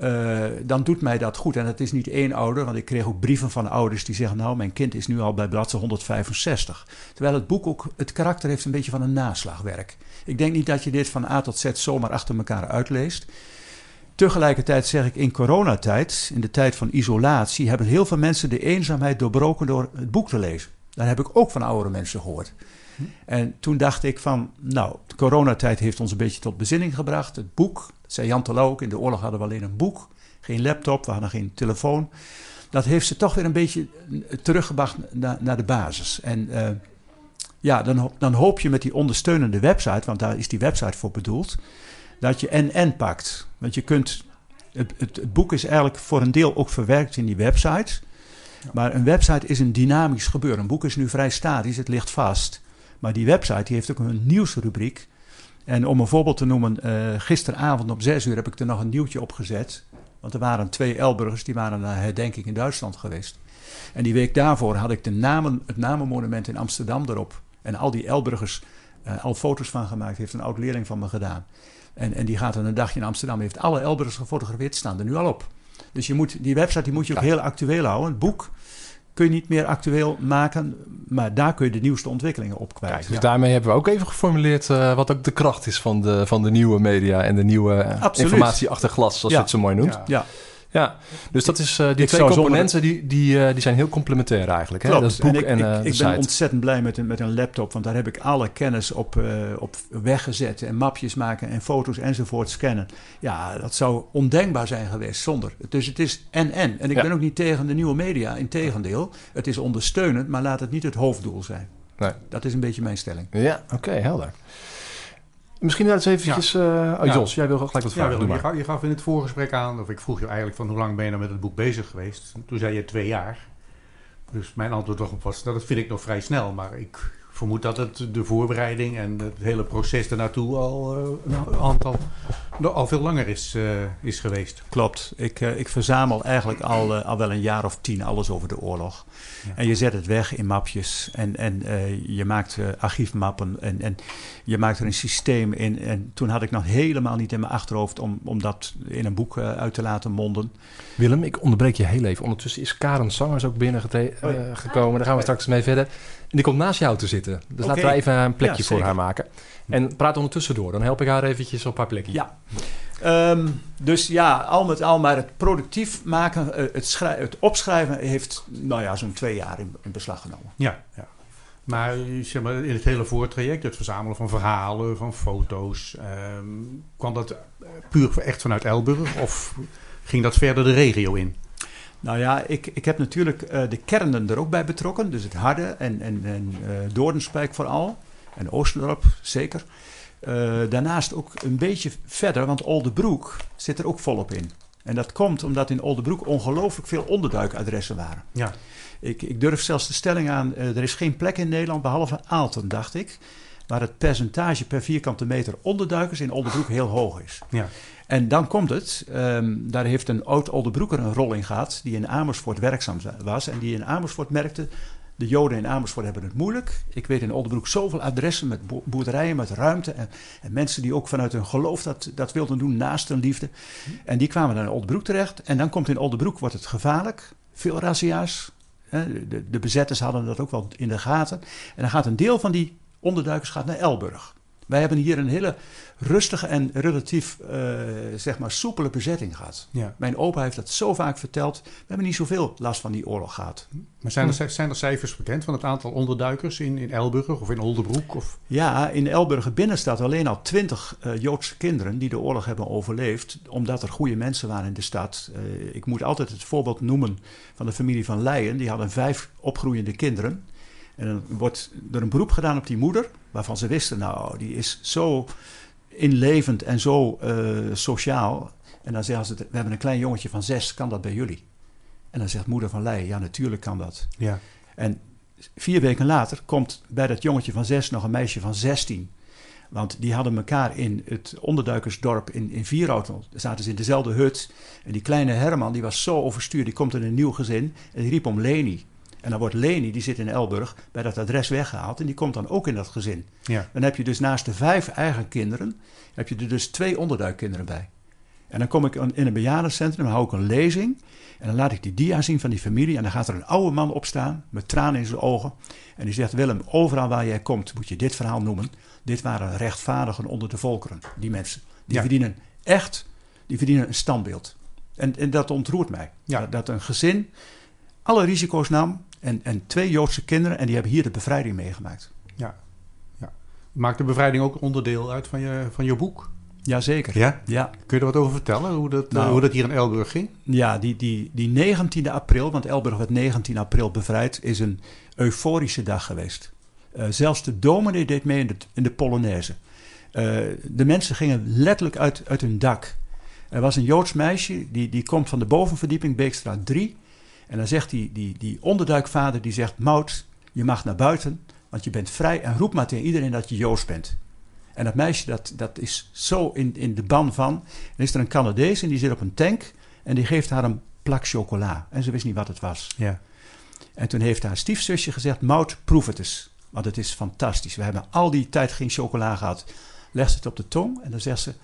Speaker 3: Uh, dan doet mij dat goed. En het is niet één ouder, want ik kreeg ook brieven van ouders die zeggen: Nou, mijn kind is nu al bij bladzijde 165. Terwijl het boek ook het karakter heeft een beetje van een naslagwerk. Ik denk niet dat je dit van A tot Z zomaar achter elkaar uitleest. Tegelijkertijd zeg ik, in coronatijd, in de tijd van isolatie, hebben heel veel mensen de eenzaamheid doorbroken door het boek te lezen. Dat heb ik ook van oudere mensen gehoord. En toen dacht ik van, nou, de coronatijd heeft ons een beetje tot bezinning gebracht. Het boek, dat zei Jan Terlouw ook, in de oorlog hadden we alleen een boek. Geen laptop, we hadden geen telefoon. Dat heeft ze toch weer een beetje teruggebracht naar, naar de basis. En uh, ja, dan, dan hoop je met die ondersteunende website, want daar is die website voor bedoeld, dat je en-en pakt. Want je kunt, het, het, het boek is eigenlijk voor een deel ook verwerkt in die website. Maar een website is een dynamisch gebeuren. Een boek is nu vrij statisch, het ligt vast. Maar die website die heeft ook een nieuwsrubriek. En om een voorbeeld te noemen, uh, gisteravond om zes uur heb ik er nog een nieuwtje op gezet. Want er waren twee Elburgers die waren naar herdenking in Duitsland geweest. En die week daarvoor had ik de namen, het namenmonument in Amsterdam erop. En al die Elburgers uh, al foto's van gemaakt, heeft een oud leerling van me gedaan. En, en die gaat dan een dagje in Amsterdam, heeft alle Elburgers gefotografeerd, staan er nu al op. Dus je moet, die website die moet je ook heel actueel houden. Het boek kun je niet meer actueel maken. Maar daar kun je de nieuwste ontwikkelingen op kwijt.
Speaker 1: Kijk, dus daarmee hebben we ook even geformuleerd uh, wat ook de kracht is van de, van de nieuwe media en de nieuwe uh, informatie achter glas, zoals ja. je het zo mooi noemt.
Speaker 3: Ja. ja.
Speaker 1: Ja, dus dat is, uh, die twee componenten die, die, uh, die zijn heel complementair eigenlijk. Hè?
Speaker 3: Klopt.
Speaker 1: Dat boek
Speaker 3: en ik,
Speaker 1: en, uh,
Speaker 3: ik, ik ben ontzettend blij met een, met een laptop, want daar heb ik alle kennis op, op weggezet. En mapjes maken en foto's enzovoort scannen. Ja, dat zou ondenkbaar zijn geweest zonder. Dus het is en-en. En ik ja. ben ook niet tegen de nieuwe media, integendeel. Het is ondersteunend, maar laat het niet het hoofddoel zijn.
Speaker 1: Nee.
Speaker 3: Dat is een beetje mijn stelling.
Speaker 1: Ja, oké, okay, helder. Misschien eens eventjes... Ja. Uh, oh, Jos, jij wil gelijk wat vragen
Speaker 2: ja, je, gaf, je gaf in het voorgesprek aan, of ik vroeg je eigenlijk van hoe lang ben je nou met het boek bezig geweest? Toen zei je twee jaar. Dus mijn antwoord was, nou, dat vind ik nog vrij snel. Maar ik vermoed dat het de voorbereiding en het hele proces ernaartoe al uh, een aantal, al veel langer is, uh, is geweest.
Speaker 3: Klopt. Ik, uh, ik verzamel eigenlijk al, al wel een jaar of tien alles over de oorlog. Ja. En je zet het weg in mapjes en, en je maakt archiefmappen en, en je maakt er een systeem in. En toen had ik nog helemaal niet in mijn achterhoofd om, om dat in een boek uit te laten monden.
Speaker 1: Willem, ik onderbreek je heel even. Ondertussen is Karen Sangers ook binnengekomen. Daar gaan we straks mee verder. En die komt naast jou te zitten. Dus okay. laten we even een plekje ja, voor haar maken. En praat ondertussen door. Dan help ik haar eventjes op haar plekje.
Speaker 3: Ja. Um, dus ja, al met al, maar het productief maken, het, het opschrijven heeft nou ja, zo'n twee jaar in, in, beslag genomen.
Speaker 2: Ja, ja. Maar, zeg maar in het hele voortraject, het verzamelen van verhalen, van foto's, um, kwam dat puur echt vanuit Elburg of ging dat verder de regio in?
Speaker 3: Nou ja, ik, ik heb natuurlijk uh, de kernen er ook bij betrokken. Dus het Harde en, en, en uh, Doornspijk vooral. En Oosterdorp zeker. Uh, daarnaast ook een beetje verder, want Oldebroek zit er ook volop in. En dat komt omdat in Oldebroek ongelooflijk veel onderduikadressen waren.
Speaker 2: Ja.
Speaker 3: Ik, ik durf zelfs de stelling aan, er is geen plek in Nederland, behalve Aalten, dacht ik waar het percentage per vierkante meter onderduikers in Oldebroek heel hoog is.
Speaker 2: Ja.
Speaker 3: En dan komt het, um, daar heeft een oud Oldebroeker een rol in gehad, die in Amersfoort werkzaam was en die in Amersfoort merkte, de Joden in Amersfoort hebben het moeilijk. Ik weet in Oldebroek zoveel adressen met boerderijen, met ruimte en, en, mensen die ook vanuit hun geloof dat, dat wilden doen naast hun liefde. En die kwamen dan in Oldebroek terecht en dan komt in Oldebroek, wordt het gevaarlijk, veel razzia's. De, de bezetters hadden dat ook wel in de gaten. En dan gaat een deel van die onderduikers gaat naar Elburg. Wij hebben hier een hele rustige en relatief uh, zeg maar soepele bezetting gehad.
Speaker 2: Ja.
Speaker 3: Mijn opa heeft dat zo vaak verteld. We hebben niet zoveel last van die oorlog gehad.
Speaker 2: Maar zijn er, zijn er cijfers bekend van het aantal onderduikers in, in Elburg of in Oldenbroek? Of?
Speaker 3: Ja, in Elburg binnenstad alleen al twintig uh, Joodse kinderen die de oorlog hebben overleefd. Omdat er goede mensen waren in de stad. Uh, ik moet altijd het voorbeeld noemen van de familie van Leijen. Die hadden vijf opgroeiende kinderen. En dan wordt er een beroep gedaan op die moeder, waarvan ze wisten, nou, die is zo inlevend en zo uh, sociaal. En dan zeggen ze, we hebben een klein jongetje van zes, kan dat bij jullie? En dan zegt moeder van Leij, ja, natuurlijk kan dat.
Speaker 2: Ja.
Speaker 3: En vier weken later komt bij dat jongetje van zes nog een meisje van zestien. Want die hadden elkaar in het onderduikersdorp in, in Vierhout. zaten ze in dezelfde hut. En die kleine Herman, die was zo overstuurd. Die komt in een nieuw gezin. En die riep om Leni. En dan wordt Leni, die zit in Elburg, bij dat adres weggehaald. En die komt dan ook in dat gezin.
Speaker 2: Ja.
Speaker 3: Dan heb je dus naast de vijf eigen kinderen, heb je er dus twee onderduikkinderen bij. En dan kom ik in een bejaardencentrum, hou ik een lezing. En dan laat ik die dia zien van die familie. En dan gaat er een oude man opstaan, met tranen in zijn ogen. En die zegt, Willem, overal waar jij komt, moet je dit verhaal noemen. Dit waren rechtvaardigen onder de volkeren, die mensen. Die
Speaker 2: Ja.
Speaker 3: verdienen echt, die verdienen een standbeeld. En, en dat ontroert mij.
Speaker 2: Ja.
Speaker 3: Dat, dat een gezin alle risico's nam. En, en twee Joodse kinderen, en die hebben hier de bevrijding meegemaakt.
Speaker 2: Ja. ja. Maakt de bevrijding ook onderdeel uit van je, van je boek?
Speaker 3: Jazeker.
Speaker 2: Ja.
Speaker 3: Ja,
Speaker 2: Kun je er wat over vertellen? Hoe dat,
Speaker 3: Nou.
Speaker 2: eh, hoe dat hier in Elburg ging?
Speaker 3: ja die, die, die 19 april, want Elburg werd 19 april bevrijd, is een euforische dag geweest. Eh, zelfs de dominee deed mee in de, in de Polonaise. Eh, de mensen gingen letterlijk uit, uit hun dak. Er was een Joods meisje, die, die komt van de bovenverdieping, Beekstraat 3. En dan zegt die, die, die onderduikvader, die zegt... Mout, je mag naar buiten, want je bent vrij... en roep maar tegen iedereen dat je Joods bent. En dat meisje, dat, dat is zo in, in de ban van... Dan is er een Canadees en die zit op een tank... en die geeft haar een plak chocola. En ze wist niet wat het was.
Speaker 2: Ja.
Speaker 3: En toen heeft haar stiefzusje gezegd: Mout, proef het eens. Want het is fantastisch. We hebben al die tijd geen chocola gehad. Legt ze het op de tong en dan zegt ze.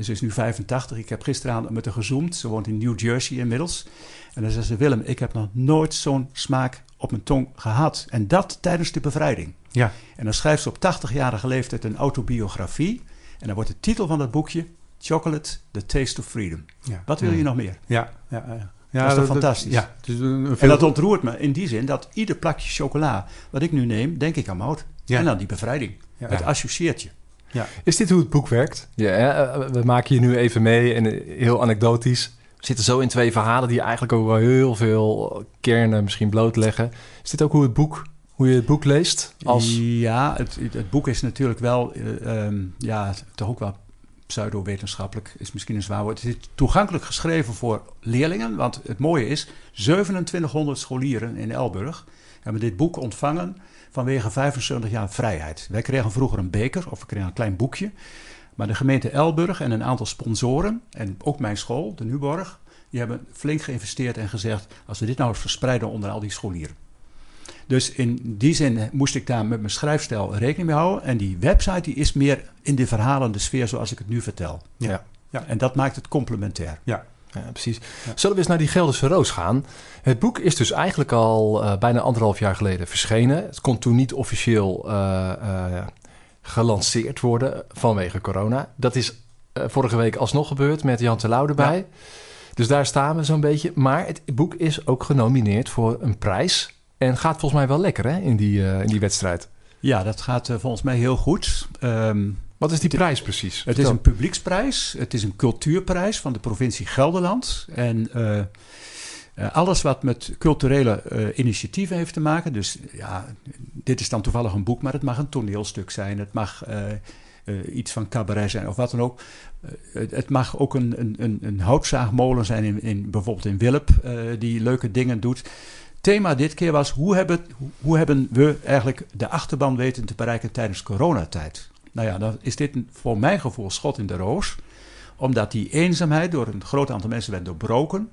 Speaker 3: Ze is nu 85. Ik heb gisteravond met haar gezoomd. Ze woont in New Jersey inmiddels. En dan zegt ze: Willem, ik heb nog nooit zo'n smaak op mijn tong gehad. En dat tijdens de bevrijding.
Speaker 2: Ja.
Speaker 3: En dan schrijft ze op 80-jarige leeftijd een autobiografie. En dan wordt de titel van dat boekje: Chocolate, The Taste of Freedom.
Speaker 2: Ja.
Speaker 3: Wat wil je nog meer?
Speaker 2: Ja. Ja. ja. Ja,
Speaker 3: Dat is toch fantastisch?
Speaker 2: Ja. Het is een, een
Speaker 3: En dat ontroert me in die zin dat ieder plakje chocola wat ik nu neem, denk ik aan mout. En aan die bevrijding. Het associeert je.
Speaker 1: Is dit hoe het boek werkt? Ja, eh, we maken hier nu even mee en eh, heel anekdotisch. We zitten zo in twee verhalen die eigenlijk ook wel heel veel kernen misschien blootleggen. Is dit ook hoe het boek, hoe je het boek leest? Als...
Speaker 3: Ja, het, het boek is natuurlijk wel, eh, ehm, ja, toch ook wel pseudo-wetenschappelijk, is misschien een zwaar woord. Het is toegankelijk geschreven voor leerlingen, want het mooie is, 2700 scholieren in Elburg hebben dit boek ontvangen vanwege 75 jaar vrijheid. Wij kregen vroeger een beker, of we kregen een klein boekje. Maar de gemeente Elburg en een aantal sponsoren, en ook mijn school, de Nuborg, die hebben flink geïnvesteerd en gezegd: als we dit nou eens verspreiden onder al die scholieren. Dus in die zin moest ik daar met mijn schrijfstijl rekening mee houden. En die website die is meer in de verhalende sfeer zoals ik het nu vertel.
Speaker 1: Ja.
Speaker 2: Ja.
Speaker 3: En dat maakt het complementair.
Speaker 1: Ja, precies. Zullen we eens naar die Gelderse Roos gaan? Het boek is dus eigenlijk al eh, bijna anderhalf jaar geleden verschenen. Het kon toen niet officieel eh, eh, gelanceerd worden vanwege corona. Dat is vorige week alsnog gebeurd met Jan Terlouw erbij. Dus daar staan we zo'n beetje. Maar het boek is ook genomineerd voor een prijs. En gaat volgens mij wel lekker hè, in, die, in die wedstrijd.
Speaker 3: Ja, dat gaat volgens mij heel goed. Ehm,
Speaker 1: Wat is die prijs precies?
Speaker 3: het is een publieksprijs. Het is een cultuurprijs van de provincie Gelderland. En eh, eh, alles wat met culturele eh, initiatieven heeft te maken. Dus ja, dit is dan toevallig een boek, maar het mag een toneelstuk zijn. Het mag iets van cabaret zijn of wat dan ook. Het, het mag ook een, een, een, een houtzaagmolen zijn, in, in, bijvoorbeeld in Wilp, eh, die leuke dingen doet. Thema dit keer was: hoe hebben, hoe hebben we eigenlijk de achterban weten te bereiken tijdens coronatijd? Nou ja, dan is dit voor mijn gevoel schot in de roos. Omdat die eenzaamheid door een groot aantal mensen werd doorbroken.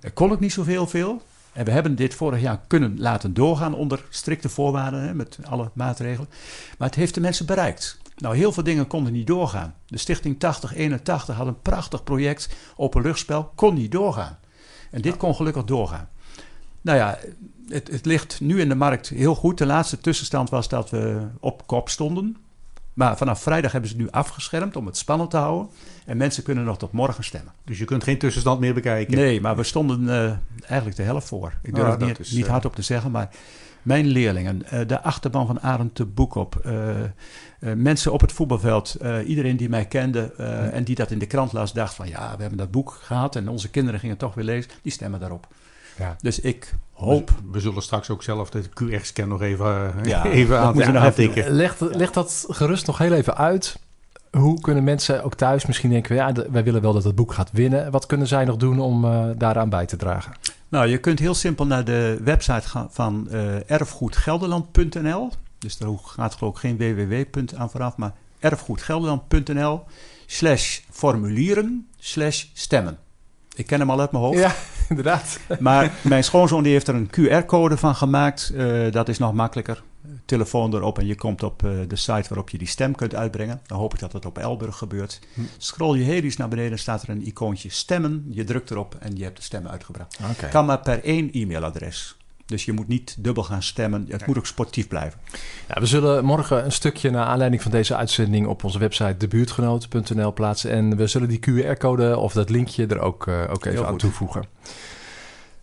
Speaker 3: Er kon ook niet zoveel veel. En we hebben dit vorig jaar kunnen laten doorgaan onder strikte voorwaarden, hè, met alle maatregelen. Maar het heeft de mensen bereikt. Nou, heel veel dingen konden niet doorgaan. De Stichting 8081 had een prachtig project, openluchtspel, kon niet doorgaan. En dit kon gelukkig doorgaan. Nou ja, het, het ligt nu in de markt heel goed. De laatste tussenstand was dat we op kop stonden. Maar vanaf vrijdag hebben ze het nu afgeschermd om het spannend te houden. En mensen kunnen nog tot morgen stemmen.
Speaker 2: Dus je kunt geen tussenstand meer bekijken.
Speaker 3: Nee, maar we stonden eh, eigenlijk de helft voor. Ik durf
Speaker 2: Ah,
Speaker 3: het niet,
Speaker 2: is,
Speaker 3: niet
Speaker 2: eh,
Speaker 3: hardop te zeggen, maar mijn leerlingen, eh, de achterban van Arend de Boek op, eh, eh, mensen op het voetbalveld, iedereen die mij kende en die dat in de krant las, dacht van ja, we hebben dat boek gehad en onze kinderen gingen toch weer lezen, die stemmen daarop.
Speaker 1: Ja.
Speaker 3: Dus ik hoop.
Speaker 2: We, we zullen straks ook zelf de QR-scan nog even, eh,
Speaker 3: Ja,
Speaker 2: even
Speaker 3: dat
Speaker 2: aan, ja,
Speaker 3: nog even
Speaker 2: aantikken.
Speaker 1: Leg, leg dat gerust nog heel even uit. Hoe kunnen mensen ook thuis misschien denken... ja, wij willen wel dat het boek gaat winnen. Wat kunnen zij nog doen om eh, daaraan bij te dragen?
Speaker 3: Nou, je kunt heel simpel naar de website gaan van eh erfgoedgelderland.nl. Dus daar gaat geloof ik geen www. aan vooraf, maar erfgoedgelderland.nl slash formulieren slash stemmen. Ik ken hem al uit mijn hoofd.
Speaker 1: Ja, inderdaad.
Speaker 3: Maar mijn schoonzoon die heeft er een QR-code van gemaakt. Eh, dat is nog makkelijker. Telefoon erop en je komt op eh, de site waarop je die stem kunt uitbrengen. Dan hoop ik dat het op Elburg gebeurt.
Speaker 2: Hm.
Speaker 3: Scroll je heel iets naar beneden, staat er een icoontje stemmen. Je drukt erop en je hebt de stem uitgebracht. Kan maar per één e-mailadres. Dus je moet niet dubbel gaan stemmen. Het moet ook sportief blijven.
Speaker 1: Ja, we zullen morgen een stukje naar aanleiding van deze uitzending op onze website debuurtgenoot.nl plaatsen. En we zullen die QR-code of dat linkje er ook, eh, ook even aan toevoegen.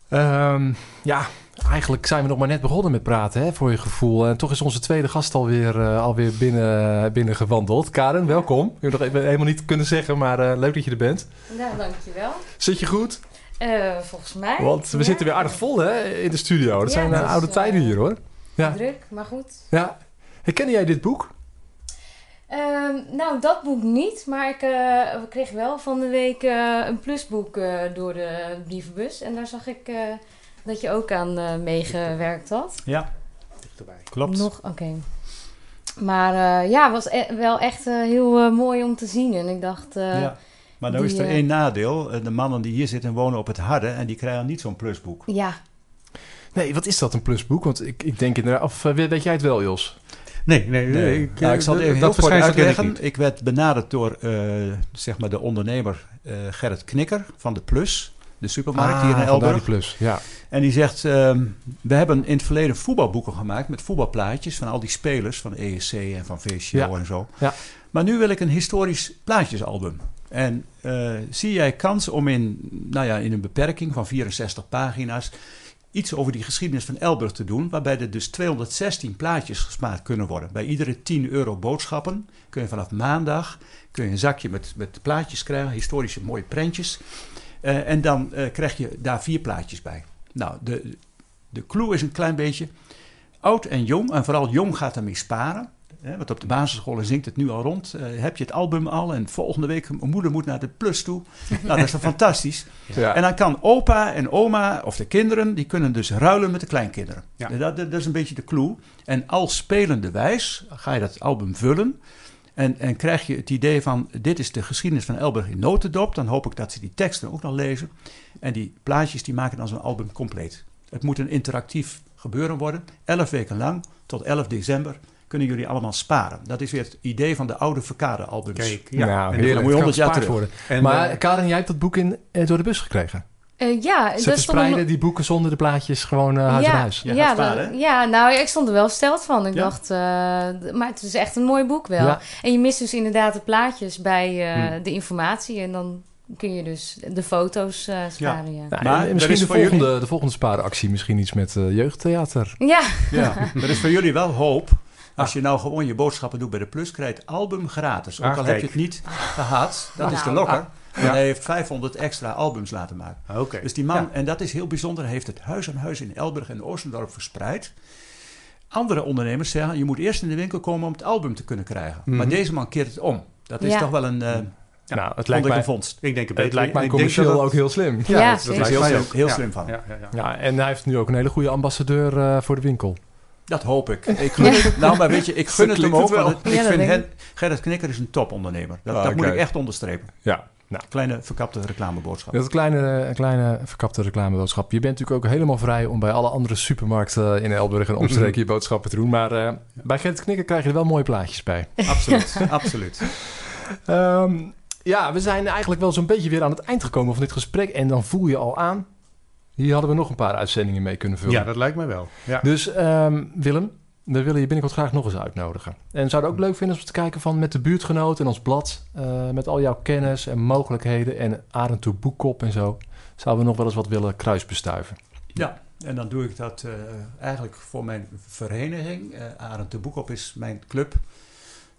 Speaker 1: Ehm, ja, eigenlijk zijn we nog maar net begonnen met praten, hè, voor je gevoel. En toch is onze tweede gast alweer, eh alweer binnen, binnen gewandeld. Karen, welkom. Ik heb nog even helemaal niet kunnen zeggen, maar eh, leuk dat je er bent.
Speaker 4: Nou, dankjewel.
Speaker 1: Zit je goed?
Speaker 4: Eh, volgens mij.
Speaker 1: Want we
Speaker 4: Ja.
Speaker 1: zitten weer aardig vol hè, in de studio. Dat
Speaker 4: Ja,
Speaker 1: zijn
Speaker 4: is,
Speaker 1: oude
Speaker 4: eh,
Speaker 1: tijden hier hoor. Ja.
Speaker 4: Druk, maar goed.
Speaker 1: Ja. Herkende jij dit boek?
Speaker 4: Ehm, nou, dat boek niet, maar ik eh, kregen wel van de week een plusboek eh, door de brievenbus. En daar zag ik eh, dat je ook aan eh, meegewerkt had.
Speaker 3: Ja,
Speaker 2: Dichterbij.
Speaker 3: klopt.
Speaker 4: Nog, oké. Maar eh, ja, het was e- wel echt heel mooi om te zien. En ik dacht, eh,
Speaker 3: ja. Maar nou is er
Speaker 4: eh,
Speaker 3: één nadeel. Eh, De mannen die hier zitten wonen op het harde en die krijgen niet zo'n plusboek.
Speaker 4: ja,
Speaker 1: Nee, wat is dat, een plusboek? Want ik, ik denk inderdaad... Of eh, weet, jij het wel, Jos?
Speaker 2: Nee, nee,
Speaker 3: Nee.
Speaker 2: ik,
Speaker 3: Nou, ik zal het
Speaker 2: dat
Speaker 3: even heel kort
Speaker 2: verschijnsel ken ik
Speaker 3: uitleggen.
Speaker 2: niet.
Speaker 3: Ik, werd benaderd door eh, zeg maar de ondernemer eh, Gerrit Knikker van de Plus, de supermarkt hier in
Speaker 1: Ah,
Speaker 3: Elburg.
Speaker 1: plus, ja.
Speaker 3: En die zegt, ehm, we hebben in het verleden voetbalboeken gemaakt met voetbalplaatjes van al die spelers van ESC en van VCO
Speaker 1: Ja.
Speaker 3: en zo.
Speaker 1: Ja.
Speaker 3: Maar nu wil ik een historisch plaatjesalbum. En eh, zie jij kans om in, nou ja, in een beperking van 64 pagina's iets over die geschiedenis van Elburg te doen, waarbij er dus 216 plaatjes gesmaakt kunnen worden. Bij iedere 10 euro boodschappen kun je vanaf maandag kun je een zakje met, met plaatjes krijgen, historische mooie prentjes. Eh, en dan eh, krijg je daar vier plaatjes bij. Nou, de, de clue is een klein beetje oud en jong, en vooral jong gaat ermee sparen. Hè, want op de basisscholen zingt het nu al rond. Eh, heb je het album al en volgende week, mijn moeder moet naar de plus toe. Nou, dat is toch fantastisch.
Speaker 1: ja.
Speaker 3: En dan kan opa en oma of de kinderen, die kunnen dus ruilen met de kleinkinderen.
Speaker 2: Ja.
Speaker 3: Dat, dat, is een beetje de clue. En al spelende wijs ga je dat album vullen. En, en krijg je het idee van, dit is de geschiedenis van Elburg in notendop. Dan hoop ik dat ze die teksten ook nog lezen. En die plaatjes die maken dan zo'n album compleet. Het moet een interactief gebeuren worden. Elf weken lang, tot 11 december, kunnen jullie allemaal sparen. Dat is weer het idee van de oude verkade-albums.
Speaker 2: Kijk, ja.
Speaker 1: nou,
Speaker 2: En
Speaker 3: dan moet je 100 jaar terug.
Speaker 1: worden.
Speaker 2: En,
Speaker 1: maar
Speaker 2: eh,
Speaker 1: Karen, jij hebt dat boek in, eh, door de bus gekregen.
Speaker 4: Eh, ja
Speaker 1: Ze verspreiden die boeken zonder de plaatjes gewoon huis
Speaker 4: ja,
Speaker 1: huis.
Speaker 4: Ja, dat-
Speaker 3: hè?
Speaker 4: ja, nou, ik stond er wel steld van. Ik
Speaker 3: Ja?
Speaker 4: dacht, eh, maar het is echt een mooi boek wel.
Speaker 1: Ja.
Speaker 4: En je mist dus inderdaad de plaatjes bij eh,
Speaker 3: Hmm.
Speaker 4: de informatie. En dan kun je dus de foto's sparen, ja.
Speaker 1: Nou,
Speaker 3: Maar
Speaker 1: en misschien
Speaker 3: is
Speaker 1: de
Speaker 3: voor jullie-
Speaker 1: volgende, de volgende spaaractie, misschien iets met jeugdtheater.
Speaker 4: Ja,
Speaker 3: Ja, er is voor jullie wel hoop. Als je nou gewoon je boodschappen doet bij de Plus, krijg je het album gratis. Ook
Speaker 2: Ah,
Speaker 3: al
Speaker 2: kijk.
Speaker 3: heb je het niet gehad, dat is de
Speaker 4: Nou.
Speaker 3: lokker.
Speaker 2: Ah,
Speaker 3: Want hij heeft 500 extra albums laten maken.
Speaker 2: Oké.
Speaker 3: Dus die man,
Speaker 2: Ja.
Speaker 3: en dat is heel bijzonder, hij heeft het huis aan huis in Elburg en Oostendorp verspreid. Andere ondernemers zeggen, je moet eerst in de winkel komen om het album te kunnen krijgen.
Speaker 2: Mhm.
Speaker 3: Maar deze man keert het om. Dat is
Speaker 4: Ja.
Speaker 3: toch wel een uh,
Speaker 1: nou, het lijkt
Speaker 3: wonderlijke
Speaker 1: mij,
Speaker 3: vondst.
Speaker 2: Ik denk het,
Speaker 1: het lijkt mij commercieel
Speaker 2: dat dat-
Speaker 1: ook heel slim.
Speaker 4: Ja,
Speaker 2: Ja, dat, dat lijkt
Speaker 3: Heel
Speaker 2: mij
Speaker 3: slim,
Speaker 2: ook.
Speaker 3: heel
Speaker 2: Ja.
Speaker 3: slim van.
Speaker 2: Ja, ja, ja.
Speaker 1: Ja, en hij heeft nu ook een hele goede ambassadeur eh, voor de winkel.
Speaker 3: Dat hoop ik. ik gun het, nou, maar weet je, ik gun het hem ook.
Speaker 1: het
Speaker 3: ik vind hen, Gerrit Knikker is een topondernemer. Dat,
Speaker 1: Ah,
Speaker 3: dat moet ik echt onderstrepen.
Speaker 1: Ja, nou.
Speaker 3: Kleine verkapte reclameboodschap.
Speaker 1: Dat is een kleine, een kleine verkapte reclameboodschap. Je bent natuurlijk ook helemaal vrij om bij alle andere supermarkten in Elburg en omstreken je boodschappen te doen. Maar eh, bij Gert Knikker krijg je er wel mooie plaatjes bij.
Speaker 3: Absoluut, absoluut.
Speaker 1: Ehm, ja, we zijn eigenlijk wel zo'n beetje weer aan het eind gekomen van dit gesprek. En dan voel je al aan, hier hadden we nog een paar uitzendingen mee kunnen vullen.
Speaker 2: Ja, dat lijkt mij wel. Ja.
Speaker 1: Dus ehm, Willem, we willen je binnenkort graag nog eens uitnodigen. En zouden ook leuk vinden om te kijken van met de buurtgenoten en ons blad. eh, met al jouw kennis en mogelijkheden en Arend toe Boekkop en zo. Zouden we nog wel eens wat willen kruisbestuiven.
Speaker 3: Ja, en dan doe ik dat eh, eigenlijk voor mijn vereniging. eh Arend de Boekop is mijn club.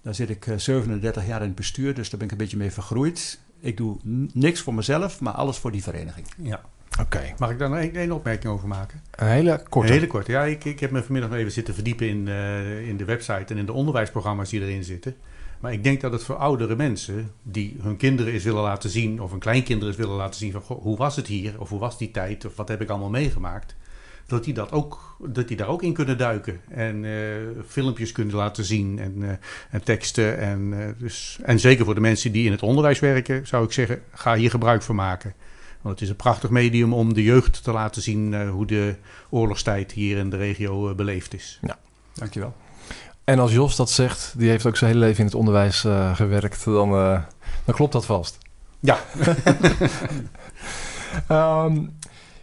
Speaker 3: Daar zit ik eh, 37 jaar in het bestuur, dus daar ben ik een beetje mee vergroeid. Ik doe niks voor mezelf, maar alles voor die vereniging.
Speaker 2: Ja.
Speaker 1: Oké.
Speaker 2: Mag ik daar nog één, opmerking over maken?
Speaker 1: Een hele korte.
Speaker 2: Een hele kort. Ja, ik, ik heb me vanmiddag nog even zitten verdiepen in, eh, in de website en in de onderwijsprogramma's die erin zitten. Maar ik denk dat het voor oudere mensen die hun kinderen eens willen laten zien, of hun kleinkinderen eens willen laten zien van goh, hoe was het hier, of hoe was die tijd, of wat heb ik allemaal meegemaakt, dat die, dat ook, dat die daar ook in kunnen duiken en eh, filmpjes kunnen laten zien en, eh, en teksten. En, dus, en zeker voor de mensen die in het onderwijs werken, zou ik zeggen, ga hier gebruik van maken. Want het is een prachtig medium om de jeugd te laten zien eh, hoe de oorlogstijd hier in de regio eh, beleefd is.
Speaker 3: Dankjewel.
Speaker 1: En als Jos dat zegt, die heeft ook zijn hele leven in het onderwijs eh, gewerkt, dan, eh, dan klopt dat vast.
Speaker 2: Ja.
Speaker 1: Ehm,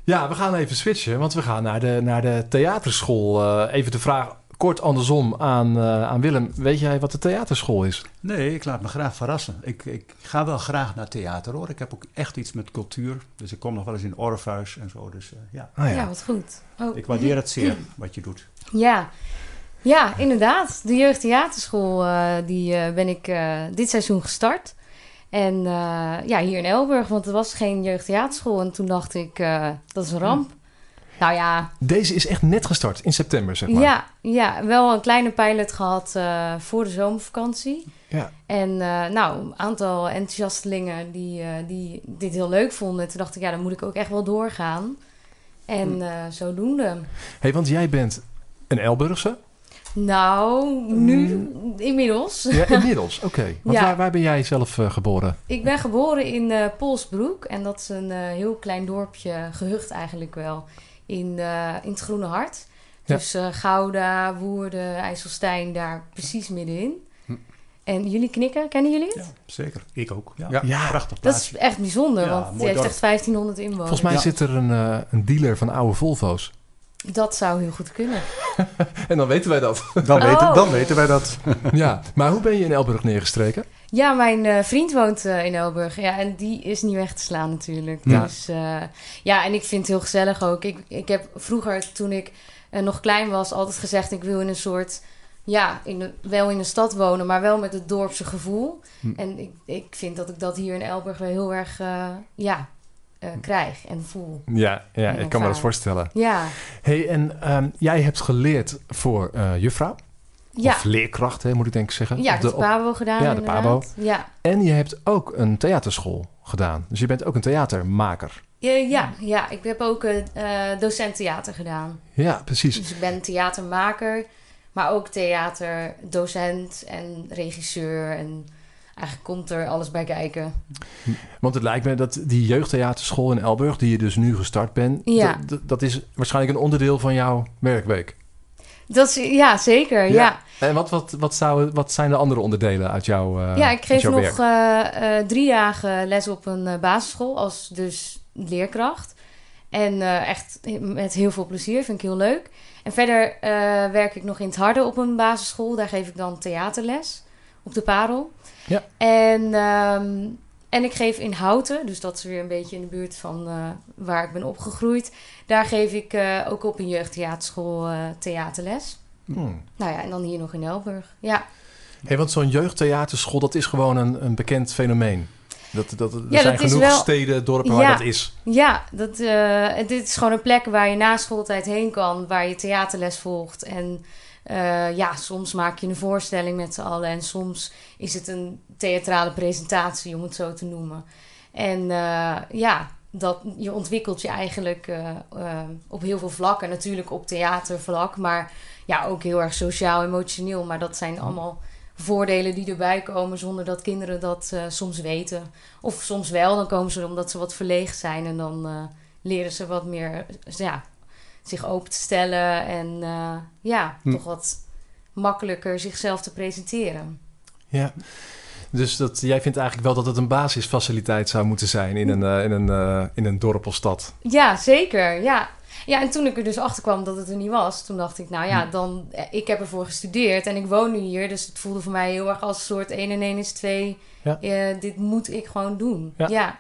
Speaker 1: ja, we gaan even switchen, want we gaan naar de, naar de theaterschool. Eh, even de vraag kort andersom aan, eh, aan Willem. Weet jij wat de theaterschool is?
Speaker 3: Nee, ik laat me graag verrassen. Ik, ik ga wel graag naar theater hoor. Ik heb ook echt iets met cultuur. Dus ik kom nog wel eens in Orpheus en zo. Dus eh, ja,
Speaker 1: Ah,
Speaker 4: ja. wat goed. Oh.
Speaker 3: ik waardeer het zeer wat je doet.
Speaker 4: Ja. ja, inderdaad. De jeugdtheaterschool eh, die eh, ben ik eh, dit seizoen gestart. En eh, ja, hier in Elburg, want er was geen jeugdtheaterschool. En toen dacht ik, eh, dat is een ramp. Nou ja,
Speaker 1: Deze is echt net gestart, in september zeg maar.
Speaker 4: ja, ja, wel een kleine pilot gehad eh, voor de zomervakantie.
Speaker 1: Ja.
Speaker 4: En eh, nou, een aantal enthousiastelingen die, eh, die dit heel leuk vonden. Toen dacht ik, ja, dan moet ik ook echt wel doorgaan. En eh, zodoende.
Speaker 1: hey, want jij bent een Elburgse.
Speaker 4: Nou, nu inmiddels.
Speaker 1: Ja, inmiddels. Oké. Want
Speaker 4: Ja.
Speaker 1: waar, waar ben jij zelf geboren?
Speaker 4: Ik ben geboren in Polsbroek. En dat is een heel klein dorpje, gehucht eigenlijk wel, in, eh, in het Groene Hart.
Speaker 1: Ja.
Speaker 4: Dus eh, Gouda, Woerden, IJsselstein, daar precies middenin.
Speaker 2: Hm.
Speaker 4: En jullie knikken, kennen jullie het?
Speaker 3: Ja, zeker.
Speaker 2: Ik ook.
Speaker 3: Ja,
Speaker 2: Ja.
Speaker 1: Ja.
Speaker 3: prachtig
Speaker 4: Dat is echt bijzonder,
Speaker 3: Ja,
Speaker 4: want
Speaker 3: mooi
Speaker 4: heeft
Speaker 3: dorp.
Speaker 4: echt 1500 inwoners.
Speaker 1: Volgens mij
Speaker 3: Ja.
Speaker 1: zit er een, eh, een dealer van oude Volvo's.
Speaker 4: Dat zou heel goed kunnen.
Speaker 1: En dan weten wij dat.
Speaker 2: Dan,
Speaker 4: Oh.
Speaker 2: weten, dan weten wij dat.
Speaker 1: ja. Maar hoe ben je in Elburg neergestreken?
Speaker 4: Ja, mijn eh, vriend woont eh, in Elburg. Ja, en die is niet weg te slaan natuurlijk.
Speaker 1: Ja.
Speaker 4: Dus eh, ja, en ik vind het heel gezellig ook. Ik, ik heb vroeger, toen ik nog klein was, altijd gezegd... ik wil in een soort... Ja, in de, wel in de stad wonen, maar wel met het dorpse gevoel.
Speaker 1: Hm.
Speaker 4: En ik, ik vind dat ik dat hier in Elburg wel heel erg ja, eh, krijg en voel.
Speaker 1: Ja, ja ik kan me dat voorstellen.
Speaker 4: Ja,
Speaker 1: hey, en ehm, jij hebt geleerd voor eh, juffrouw.
Speaker 4: ja.
Speaker 1: Of leerkracht, hè, moet ik denk ik zeggen.
Speaker 4: ja
Speaker 1: Op
Speaker 4: ik heb
Speaker 1: de-
Speaker 4: de
Speaker 1: op-
Speaker 4: Pabo gedaan
Speaker 1: Ja, de
Speaker 4: inderdaad.
Speaker 1: Pabo.
Speaker 4: Ja.
Speaker 1: En je hebt ook een theaterschool gedaan. Dus je bent ook een theatermaker.
Speaker 4: Ja, ja, ja, ik heb ook een eh, docent theater gedaan.
Speaker 1: Ja, precies.
Speaker 4: Dus ik ben theatermaker, maar ook theaterdocent en regisseur. En eigenlijk komt er alles bij kijken.
Speaker 1: Want het lijkt me dat die jeugdtheaterschool in Elburg, die je dus nu gestart bent,
Speaker 4: Ja.
Speaker 1: dat, is waarschijnlijk een onderdeel van jouw werkweek.
Speaker 4: Dat is, ja, zeker. Ja,
Speaker 1: En wat, wat, wat, zou, wat zijn de andere onderdelen uit jouw, eh,
Speaker 4: ja ik geef nog eh, eh, drie dagen les op een basisschool als dus leerkracht. En echt met heel veel plezier, vind ik heel leuk. En verder werk ik nog in het Harde op een basisschool. Daar geef ik dan theaterles op de Parel.
Speaker 1: Ja.
Speaker 4: En, ehm, en ik geef in Houten, dus dat is weer een beetje in de buurt van eh, waar ik ben opgegroeid. Daar geef ik eh, ook op een jeugdtheaterschool eh, theaterles.
Speaker 1: Hmm.
Speaker 4: Nou ja, en dan hier nog in Elburg. Ja,
Speaker 1: Hey, want zo'n jeugdtheaterschool, dat is gewoon een, een bekend fenomeen. Dat, dat, er
Speaker 4: Ja,
Speaker 1: zijn genoeg
Speaker 4: wel-
Speaker 1: steden, dorpen
Speaker 4: Ja.
Speaker 1: waar dat is.
Speaker 4: ja dat, eh, dit is gewoon een plek waar je na schooltijd heen kan, waar je theaterles volgt. En eh, ja, soms maak je een voorstelling met z'n allen en soms is het een theatrale presentatie, om het zo te noemen. En eh, ja, dat, je ontwikkelt je eigenlijk eh, op heel veel vlakken. Natuurlijk op theatervlak, maar ja, ook heel erg sociaal, emotioneel. Maar dat zijn allemaal voordelen die erbij komen zonder dat kinderen dat soms weten. Of soms wel, dan komen ze omdat ze wat verlegen zijn en dan leren ze wat meer ja, zich open te stellen en eh, ja,
Speaker 2: Hm.
Speaker 4: toch wat makkelijker zichzelf te presenteren.
Speaker 1: Ja. Dus dat, jij vindt eigenlijk wel dat het een basisfaciliteit zou moeten zijn in een, eh, in een, eh, in een dorp of stad.
Speaker 4: Ja, zeker. Ja. Ja, en toen ik er dus achter kwam dat het er niet was, toen dacht ik, nou ja, dan, eh, ik heb ervoor gestudeerd en ik woon nu hier, dus het voelde voor mij heel erg als een soort 1 en 1 is 2.
Speaker 1: Ja.
Speaker 4: Dit moet ik gewoon doen.
Speaker 1: Ja.
Speaker 4: Ja,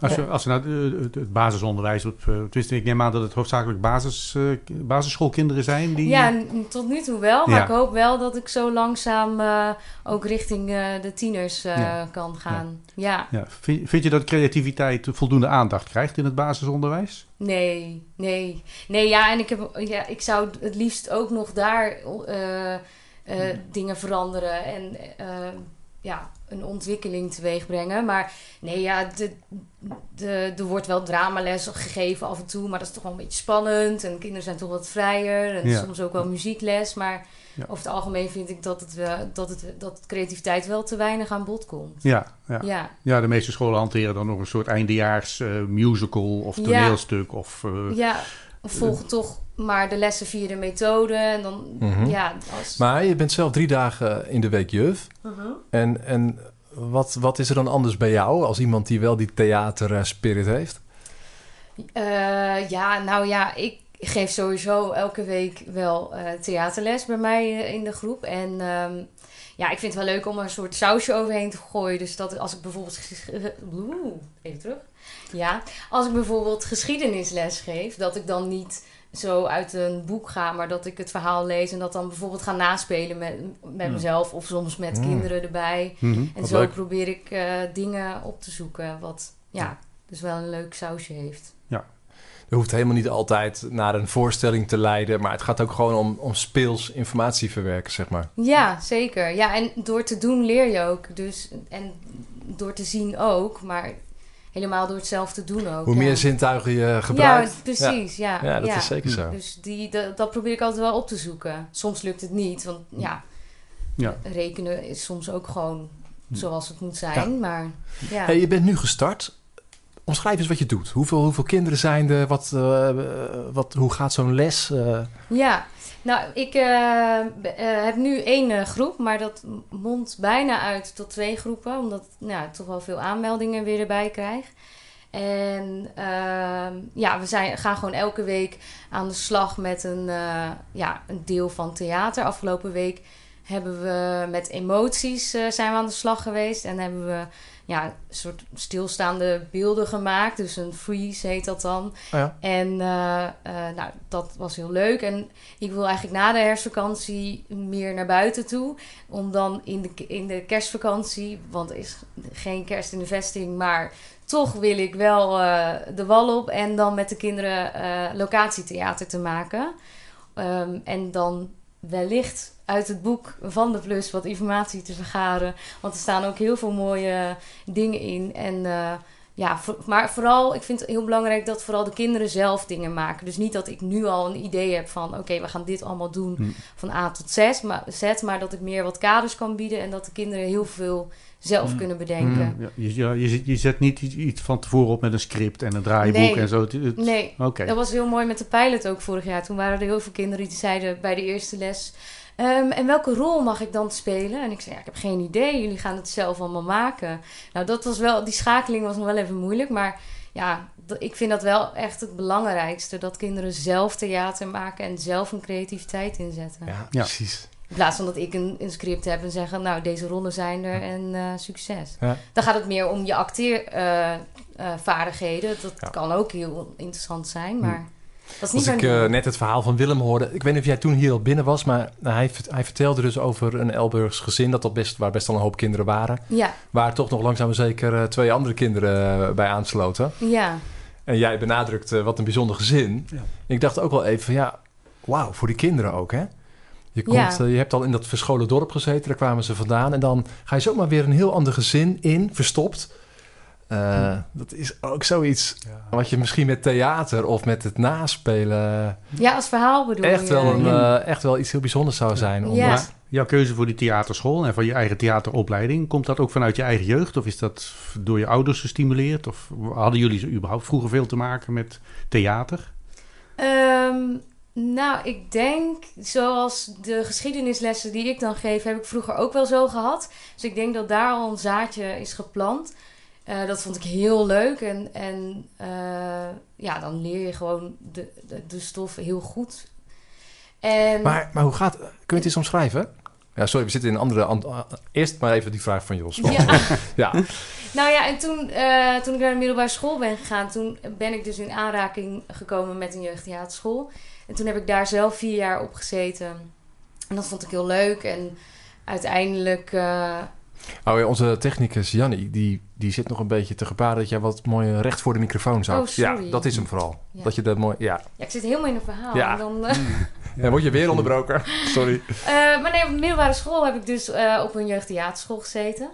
Speaker 2: Als je, als je naar het, het- het basisonderwijs, op, eh, tenminste, ik neem aan dat het hoofdzakelijk basis, eh, basisschoolkinderen zijn die...
Speaker 4: ja, tot nu toe wel, maar
Speaker 2: Ja.
Speaker 4: ik hoop wel dat ik zo langzaam eh, ook richting eh, de tieners eh,
Speaker 2: Ja.
Speaker 4: kan gaan. Ja.
Speaker 2: Ja, vind, vind je dat creativiteit voldoende aandacht krijgt in het basisonderwijs?
Speaker 4: Nee, nee. Nee, ja, en ik, heb, ja, ik zou het liefst ook nog daar eh, eh, dingen veranderen en eh, ja, een ontwikkeling teweeg brengen. Maar nee, ja, de, de, er wordt wel dramales gegeven af en toe, maar dat is toch wel een beetje spannend. En kinderen zijn toch wat vrijer en
Speaker 2: Ja.
Speaker 4: soms ook wel muziekles. Maar
Speaker 2: Ja.
Speaker 4: over het algemeen vind ik dat, het wel, dat, het, dat creativiteit wel te weinig aan bod komt.
Speaker 2: Ja, ja.
Speaker 4: Ja.
Speaker 2: ja, de meeste scholen hanteren dan nog een soort eindejaars eh, musical of toneelstuk. Of, eh,
Speaker 4: Ja, volgen toch maar de lessen via de methode. En dan,
Speaker 1: Mhm.
Speaker 4: ja, als...
Speaker 1: Maar je bent zelf drie dagen in de week juf.
Speaker 4: Mhm.
Speaker 1: En, en wat, wat is er dan anders bij jou als iemand die wel die theater-spirit heeft?
Speaker 4: Eh, ja, nou ja, ik geef sowieso elke week wel eh, theaterles bij mij eh, in de groep. En ehm, ja, ik vind het wel leuk om er een soort sausje overheen te gooien. Dus dat als ik bijvoorbeeld... eh, Oeh, even terug. Ja, als ik bijvoorbeeld geschiedenisles geef, dat ik dan niet zo uit een boek ga, maar dat ik het verhaal lees en dat dan bijvoorbeeld ga naspelen met, met
Speaker 2: Hmm.
Speaker 4: mezelf of soms met
Speaker 1: Hmm.
Speaker 4: kinderen erbij.
Speaker 2: mhm.
Speaker 4: En
Speaker 1: Wat
Speaker 4: zo
Speaker 1: leuk.
Speaker 4: probeer ik eh, dingen op te zoeken wat ja, dus wel een leuk sausje heeft.
Speaker 1: Er hoeft helemaal niet altijd naar een voorstelling te leiden, maar het gaat ook gewoon om, om speels informatie verwerken, zeg maar.
Speaker 4: Ja, zeker. Ja, en door te doen leer je ook. Dus, en door te zien ook, maar helemaal door het zelf te doen ook.
Speaker 1: Hoe
Speaker 4: ja.
Speaker 1: meer zintuigen je gebruikt.
Speaker 4: Ja, precies. Ja,
Speaker 1: Ja, dat is zeker zo.
Speaker 4: Dus die, dat, dat probeer ik altijd wel op te zoeken. Soms lukt het niet, want ja,
Speaker 2: Ja.
Speaker 4: rekenen is soms ook gewoon zoals het moet zijn. Maar ja.
Speaker 1: Hey, je bent nu gestart. Omschrijf eens wat je doet. Hoeveel, hoeveel kinderen zijn er? Wat, eh, wat, hoe gaat zo'n les? eh?
Speaker 4: Ja, nou, ik eh, eh, heb nu één eh, groep, maar dat mondt bijna uit tot twee groepen, omdat nou, ik toch wel veel aanmeldingen weer erbij krijg. En ehm, ja, we zijn, gaan gewoon elke week aan de slag met een, ja, een deel van theater. Afgelopen week hebben we met emoties eh, zijn we aan de slag geweest en hebben we ja, een soort stilstaande beelden gemaakt. Dus een freeze heet dat dan.
Speaker 1: Oh ja.
Speaker 4: En eh, eh, nou, dat was heel leuk. En ik wil eigenlijk na de herfstvakantie meer naar buiten toe. Om dan in de, in de kerstvakantie, want er is geen kerst in de vesting, maar toch wil ik wel de wal op en dan met de kinderen locatietheater te maken. Ehm, en dan wellicht uit het boek van de Plus wat informatie te vergaren. Want er staan ook heel veel mooie dingen in. En eh, ja, voor- maar vooral, ik vind het heel belangrijk dat vooral de kinderen zelf dingen maken. Dus niet dat ik nu al een idee heb van, oké, we gaan dit allemaal doen
Speaker 2: Hm.
Speaker 4: van A tot Z maar, Z, maar dat ik meer wat kaders kan bieden en dat de kinderen heel veel zelf
Speaker 3: Hm.
Speaker 4: kunnen bedenken.
Speaker 2: Ja, je, ja, je, zet- je zet niet iets- van tevoren op met een script en een draaiboek
Speaker 4: Nee.
Speaker 2: en zo. Het- het-
Speaker 4: Nee, dat was heel mooi met de pilot ook vorig jaar. Toen waren er heel veel kinderen die zeiden bij de eerste les... "Ehm, en welke rol mag ik dan spelen? En ik zei, ja, ik heb geen idee. Jullie gaan het zelf allemaal maken. Nou, dat was wel... Die schakeling was nog wel even moeilijk. Maar ja, ik vind dat wel echt het belangrijkste. Dat kinderen zelf theater maken en zelf een creativiteit inzetten.
Speaker 1: Ja,
Speaker 2: Ja.
Speaker 1: precies.
Speaker 4: In plaats van dat ik een, een script heb en zeggen... nou, deze rollen zijn er en eh, succes.
Speaker 1: Ja.
Speaker 4: Dan gaat het meer om je acteervaardigheden. dat
Speaker 1: Ja.
Speaker 4: kan ook heel interessant zijn, maar... Dat is niet
Speaker 1: Als ik eh, net het verhaal van Willem hoorde... Ik weet niet of jij toen hier al binnen was... maar hij, hij vertelde dus over een Elburgs gezin... Dat dat best, waar best al een hoop kinderen waren.
Speaker 4: Ja,
Speaker 1: Waar toch nog langzaam zeker eh, twee andere kinderen eh, bij aansloten.
Speaker 4: ja,
Speaker 1: En jij benadrukt wat een bijzonder gezin.
Speaker 3: Ja.
Speaker 1: Ik dacht ook wel even van ja, wauw, voor die kinderen ook hè. Je, komt,
Speaker 4: Ja.
Speaker 1: je hebt al in dat verscholen dorp gezeten, daar kwamen ze vandaan. En dan ga je zomaar weer een heel ander gezin in, verstopt. Eh, Dat is ook zoiets wat je misschien met theater of met het naspelen...
Speaker 4: ja, als verhaal bedoel
Speaker 1: echt,
Speaker 4: je.
Speaker 1: wel een,
Speaker 4: ja.
Speaker 1: eh, echt wel iets heel bijzonders zou zijn. Om
Speaker 2: Jouw keuze voor die theaterschool en van je eigen theateropleiding, komt dat ook vanuit je eigen jeugd? Of is dat door je ouders gestimuleerd? Of hadden jullie überhaupt vroeger veel te maken met theater?
Speaker 4: Ehm, nou, ik denk, zoals de geschiedenislessen die ik dan geef, heb ik vroeger ook wel zo gehad. Dus ik denk dat daar al een zaadje is geplant. Eh, dat vond ik heel leuk. En, en eh, ja, dan leer je gewoon de, de, de stof heel goed. En,
Speaker 1: Maar, maar hoe gaat... Kun je het eens omschrijven? Ja, sorry, we zitten in een andere... an- eerst maar even die vraag van Jos.
Speaker 4: Ja.
Speaker 1: ja.
Speaker 4: Nou ja, en toen, eh, toen ik naar de middelbare school ben gegaan, toen ben ik dus in aanraking gekomen met een jeugdtheaterschool. En toen heb ik daar zelf vier jaar op gezeten. En dat vond ik heel leuk. En uiteindelijk, eh,
Speaker 1: Oh ja, onze technicus Jannie, die, die zit nog een beetje te gebaren dat jij wat mooi recht voor de microfoon zou.
Speaker 4: Oh, sorry.
Speaker 1: Ja, dat is hem vooral.
Speaker 4: Ja.
Speaker 1: Dat je dat mooi... Ja.
Speaker 4: ja, ik zit helemaal in een verhaal.
Speaker 1: Ja.
Speaker 4: En dan, eh,
Speaker 1: En word je weer onderbroken. Sorry.
Speaker 4: Eh, maar nee, op de middelbare school heb ik dus eh, op een jeugdtheaterschool gezeten.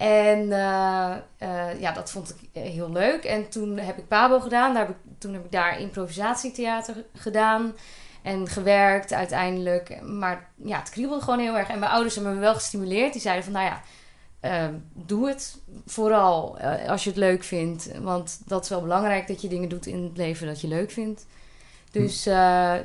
Speaker 4: En eh, eh, ja, dat vond ik heel leuk. En toen heb ik Pabo gedaan. Daar heb ik, toen heb ik daar improvisatietheater gedaan. En gewerkt uiteindelijk. Maar ja, het kriebelde gewoon heel erg. En mijn ouders hebben me wel gestimuleerd. Die zeiden van, nou ja, eh, doe het vooral eh, als je het leuk vindt. Want dat is wel belangrijk dat je dingen doet in het leven dat je leuk vindt. Dus eh,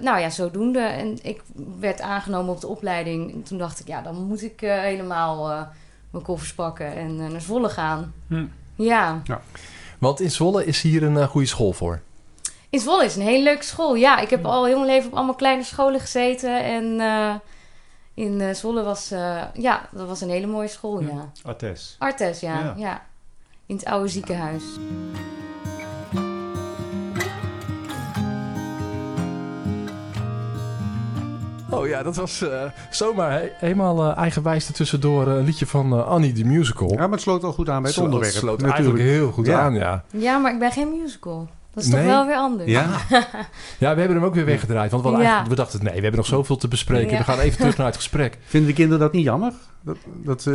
Speaker 4: nou ja, zodoende. En ik werd aangenomen op de opleiding. En toen dacht ik, ja, dan moet ik eh, helemaal mijn koffers pakken en naar Zwolle gaan.
Speaker 3: Hm.
Speaker 4: Ja.
Speaker 1: Want in Zwolle is hier een goede school voor.
Speaker 4: In Zwolle is een hele leuke school. Ja, ik heb al heel mijn leven op allemaal kleine scholen gezeten. En in eh, Zwolle was, eh, ja, dat was een hele mooie school,
Speaker 3: Hm.
Speaker 4: ja.
Speaker 3: Artes.
Speaker 4: Artes, ja,
Speaker 3: Ja.
Speaker 4: ja. In het oude ziekenhuis.
Speaker 1: Oh ja, dat was eh, zomaar he- helemaal eh, eigenwijs ertussendoor eh, een liedje van Annie the Musical.
Speaker 2: Ja, maar het sloot wel goed aan bij het
Speaker 1: Sloot-
Speaker 2: onderwerp.
Speaker 1: sloot
Speaker 2: natuurlijk.
Speaker 1: eigenlijk heel goed
Speaker 2: Ja.
Speaker 1: aan, ja.
Speaker 4: Ja, maar ik ben geen musical. Dat is
Speaker 1: Nee?
Speaker 4: toch wel weer anders.
Speaker 2: Ja,
Speaker 1: Ja, we hebben hem ook weer weggedraaid. Want we,
Speaker 4: Ja.
Speaker 1: dachten, nee, we hebben nog zoveel te bespreken.
Speaker 4: Ja.
Speaker 1: We gaan even terug naar het gesprek.
Speaker 2: vinden de kinderen dat niet jammer? Dat, dat, eh,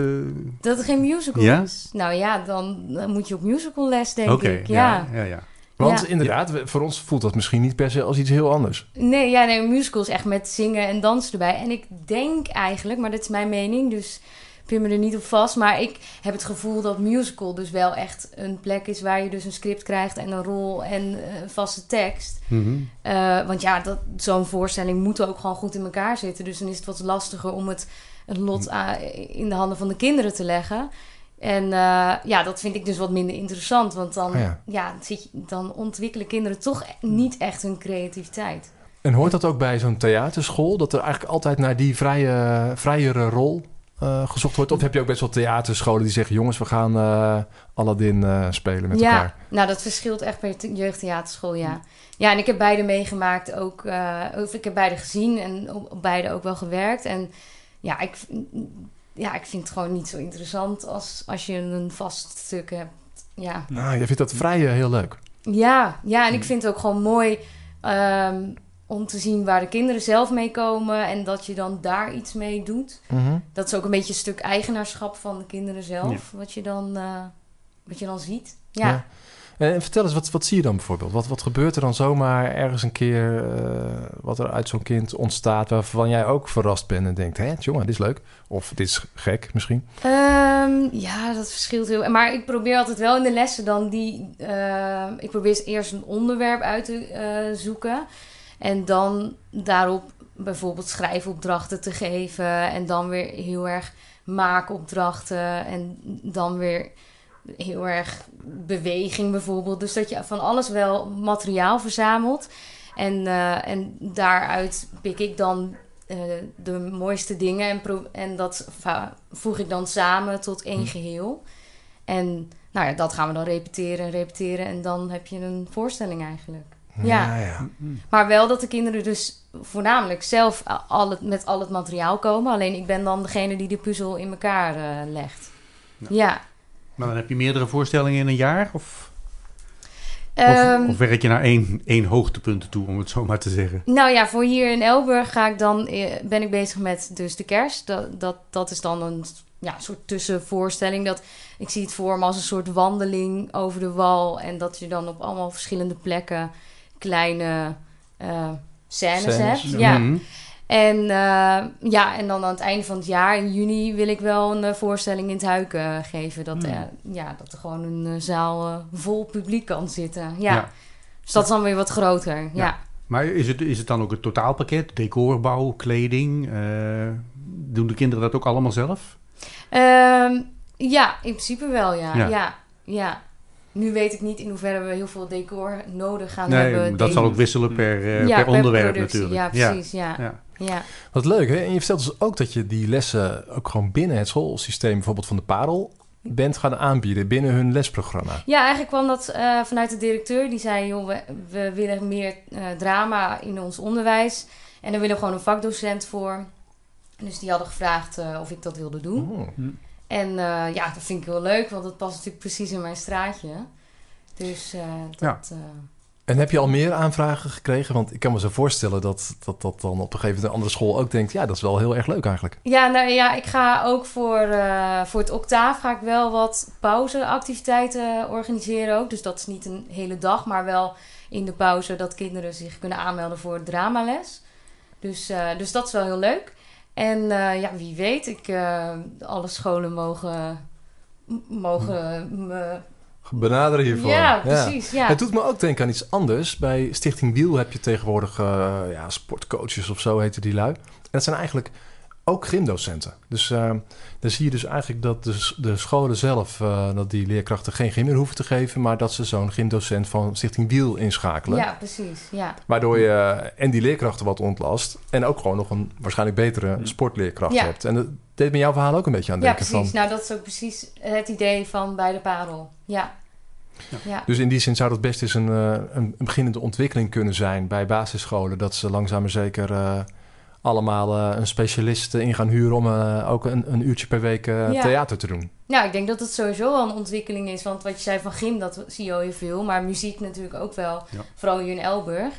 Speaker 4: Dat het geen musical
Speaker 2: Ja?
Speaker 4: is? Nou ja, dan, dan moet je op musicalles, denk
Speaker 2: Oké,
Speaker 4: ik. Ja.
Speaker 2: ja, ja, ja.
Speaker 1: Want
Speaker 4: Ja.
Speaker 1: inderdaad, voor ons voelt dat misschien niet per se als iets heel anders.
Speaker 4: Nee, ja, nee, een musical is echt met zingen en dansen erbij. En ik denk eigenlijk, maar dit is mijn mening, dus pin me er niet op vast. Maar ik heb het gevoel dat musical dus wel echt een plek is waar je dus een script krijgt en een rol en eh, een vaste tekst.
Speaker 2: Mhm.
Speaker 4: Eh, want ja, dat, zo'n voorstelling moet ook gewoon goed in elkaar zitten. Dus dan is het wat lastiger om het, het lot a- in de handen van de kinderen te leggen. En eh, ja, dat vind ik dus wat minder interessant. Want dan,
Speaker 1: Ah, ja.
Speaker 4: ja. zit je, dan ontwikkelen kinderen toch niet echt hun creativiteit.
Speaker 1: En hoort dat ook bij zo'n theaterschool? Dat er eigenlijk altijd naar die vrije, vrijere rol eh, gezocht wordt? Of heb je ook best wel theaterscholen die zeggen... jongens, we gaan eh Aladdin eh, spelen met
Speaker 4: ja,
Speaker 1: elkaar?
Speaker 4: nou dat verschilt echt per te- jeugdtheaterschool, ja. Ja, en ik heb beide meegemaakt ook. of ik heb beide gezien en op, op beide ook wel gewerkt. En ja ik, ja, ik vind het gewoon niet zo interessant als, als je een vast stuk hebt. Ja.
Speaker 1: Ah, jij vindt dat vrije heel leuk.
Speaker 4: Ja, ja, en ik vind het ook gewoon mooi ehm, om te zien waar de kinderen zelf mee komen en dat je dan daar iets mee doet.
Speaker 1: Mhm.
Speaker 4: Dat is ook een beetje een stuk eigenaarschap van de kinderen zelf, wat, je dan, eh, wat je dan ziet. Ja.
Speaker 1: Ja. En vertel eens, wat, wat zie je dan bijvoorbeeld? Wat, wat gebeurt er dan zomaar ergens een keer... eh, wat er uit zo'n kind ontstaat... waarvan jij ook verrast bent en denkt... hé, jongen, dit is leuk. Of dit is gek misschien.
Speaker 4: Ehm, ja, dat verschilt heel. Maar ik probeer altijd wel in de lessen dan die. eh, ik probeer eerst een onderwerp uit te eh, zoeken. En dan daarop bijvoorbeeld schrijfopdrachten te geven. En dan weer heel erg maakopdrachten. En dan weer heel erg beweging bijvoorbeeld. Dus dat je van alles wel materiaal verzamelt. En, eh, en daaruit pik ik dan eh, de mooiste dingen en, pro- en dat voeg ik dan samen tot één
Speaker 1: Hm.
Speaker 4: geheel. En nou ja, dat gaan we dan repeteren en repeteren en dan heb je een voorstelling eigenlijk. Ja.
Speaker 1: ja.
Speaker 4: Maar wel dat de kinderen dus voornamelijk zelf al het, met al het materiaal komen. Alleen ik ben dan degene die de puzzel in elkaar eh, legt. Ja.
Speaker 2: Maar dan heb je meerdere voorstellingen in een jaar? Of,
Speaker 4: Ehm,
Speaker 2: of, of werk je naar één, één hoogtepunt toe, om het zo maar te zeggen?
Speaker 4: Nou ja, voor hier in Elburg ga ik dan, eh, ben ik bezig met dus de kerst. Dat, dat, dat is dan een ja, soort tussenvoorstelling. Dat, ik zie het voor me als een soort wandeling over de wal. En dat je dan op allemaal verschillende plekken kleine eh scènes,
Speaker 1: Scènes,
Speaker 4: hebt.
Speaker 1: ja.
Speaker 2: Mhm.
Speaker 4: En, eh, ja, en dan aan het einde van het jaar, in juni, wil ik wel een eh, voorstelling in het Huiken geven. Dat, eh, ja, dat er gewoon een zaal vol publiek kan zitten. Ja.
Speaker 2: Ja.
Speaker 4: Dus dat is dan weer wat groter. ja.
Speaker 2: Maar is het, is het dan ook het totaalpakket? Decorbouw, kleding? doen de kinderen dat ook allemaal zelf?
Speaker 4: Ehm, ja, in principe wel, ja.
Speaker 2: Ja.
Speaker 4: Ja, ja. Nu weet ik niet in hoeverre we heel veel decor nodig gaan
Speaker 2: Nee,
Speaker 4: hebben.
Speaker 2: dat zal ook wisselen per, eh,
Speaker 4: Ja,
Speaker 2: per onderwerp
Speaker 4: productie.
Speaker 2: natuurlijk.
Speaker 4: Ja, precies. Ja. Ja.
Speaker 2: Ja.
Speaker 1: Wat leuk, hè? En je vertelt dus ook dat je die lessen ook gewoon binnen het schoolsysteem, bijvoorbeeld van de Parel, bent gaan aanbieden binnen hun lesprogramma.
Speaker 4: Ja, eigenlijk kwam dat eh, vanuit de directeur. Die zei, joh, we, we willen meer eh, drama in ons onderwijs. En daar willen we gewoon een vakdocent voor. Dus die hadden gevraagd eh, of ik dat wilde doen.
Speaker 1: Oh.
Speaker 4: En eh, ja, dat vind ik heel leuk, want dat past natuurlijk precies in mijn straatje. Dus eh, dat...
Speaker 2: Ja.
Speaker 4: eh,
Speaker 1: En heb je al meer aanvragen gekregen? Want ik kan me zo voorstellen dat dat, dat dan op een gegeven moment een andere school ook denkt... ja, dat is wel heel erg leuk eigenlijk.
Speaker 4: Ja, nou ja, ik ga ook voor, voor het octaaf ga ik wel wat pauzeactiviteiten organiseren ook. Dus dat is niet een hele dag, maar wel in de pauze dat kinderen zich kunnen aanmelden voor dramales. Dus, dus dat is wel heel leuk. En eh, ja, wie weet, ik, eh, alle scholen mogen, mogen me...
Speaker 1: Benaderen hiervoor.
Speaker 4: Ja, precies. Ja.
Speaker 1: Het doet me ook denken aan iets anders. Bij Stichting Wiel heb je tegenwoordig eh, ja, sportcoaches of zo heten die lui. En dat zijn eigenlijk ook gymdocenten. Dus eh, dan zie je dus eigenlijk dat de, scholen zelf... eh, dat die leerkrachten geen gym meer hoeven te geven... maar dat ze zo'n gymdocent van Stichting Wiel inschakelen.
Speaker 4: ja, precies. Ja.
Speaker 1: Waardoor je eh, en die leerkrachten wat ontlast... en ook gewoon nog een waarschijnlijk betere sportleerkracht
Speaker 4: Ja.
Speaker 1: hebt. En dat deed me jouw verhaal ook een beetje aan
Speaker 4: ja,
Speaker 1: denken.
Speaker 4: precies.
Speaker 1: Van,
Speaker 4: Nou, dat is ook precies het idee van bij de parel. Ja. ja.
Speaker 1: dus in die zin zou dat best eens een, eh, een, een beginnende ontwikkeling kunnen zijn... bij basisscholen. Dat ze langzaam maar zeker... eh, allemaal eh, een specialist in gaan huren om eh, ook een, een uurtje per week eh,
Speaker 4: Ja.
Speaker 1: theater te doen.
Speaker 4: Ja, ik denk dat het sowieso wel een ontwikkeling is. Want wat je zei van gym, dat zie je al heel veel. Maar muziek natuurlijk ook wel.
Speaker 2: Ja.
Speaker 4: Vooral hier in Elburg.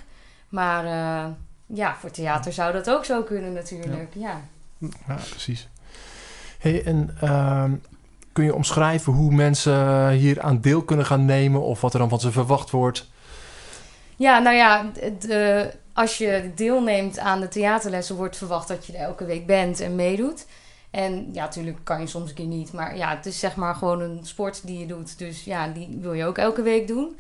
Speaker 4: Maar eh, ja, voor theater zou dat ook zo kunnen natuurlijk. Ja.
Speaker 1: Ja, precies. Hey, en ehm, kun je omschrijven hoe mensen hier aan deel kunnen gaan nemen... of wat er dan van ze verwacht wordt?
Speaker 4: Ja, nou ja, de, als je deelneemt aan de theaterlessen, wordt verwacht dat je er elke week bent en meedoet. En ja, natuurlijk kan je soms een keer niet. Maar ja, het is zeg maar gewoon een sport die je doet. Dus ja, die wil je ook elke week doen.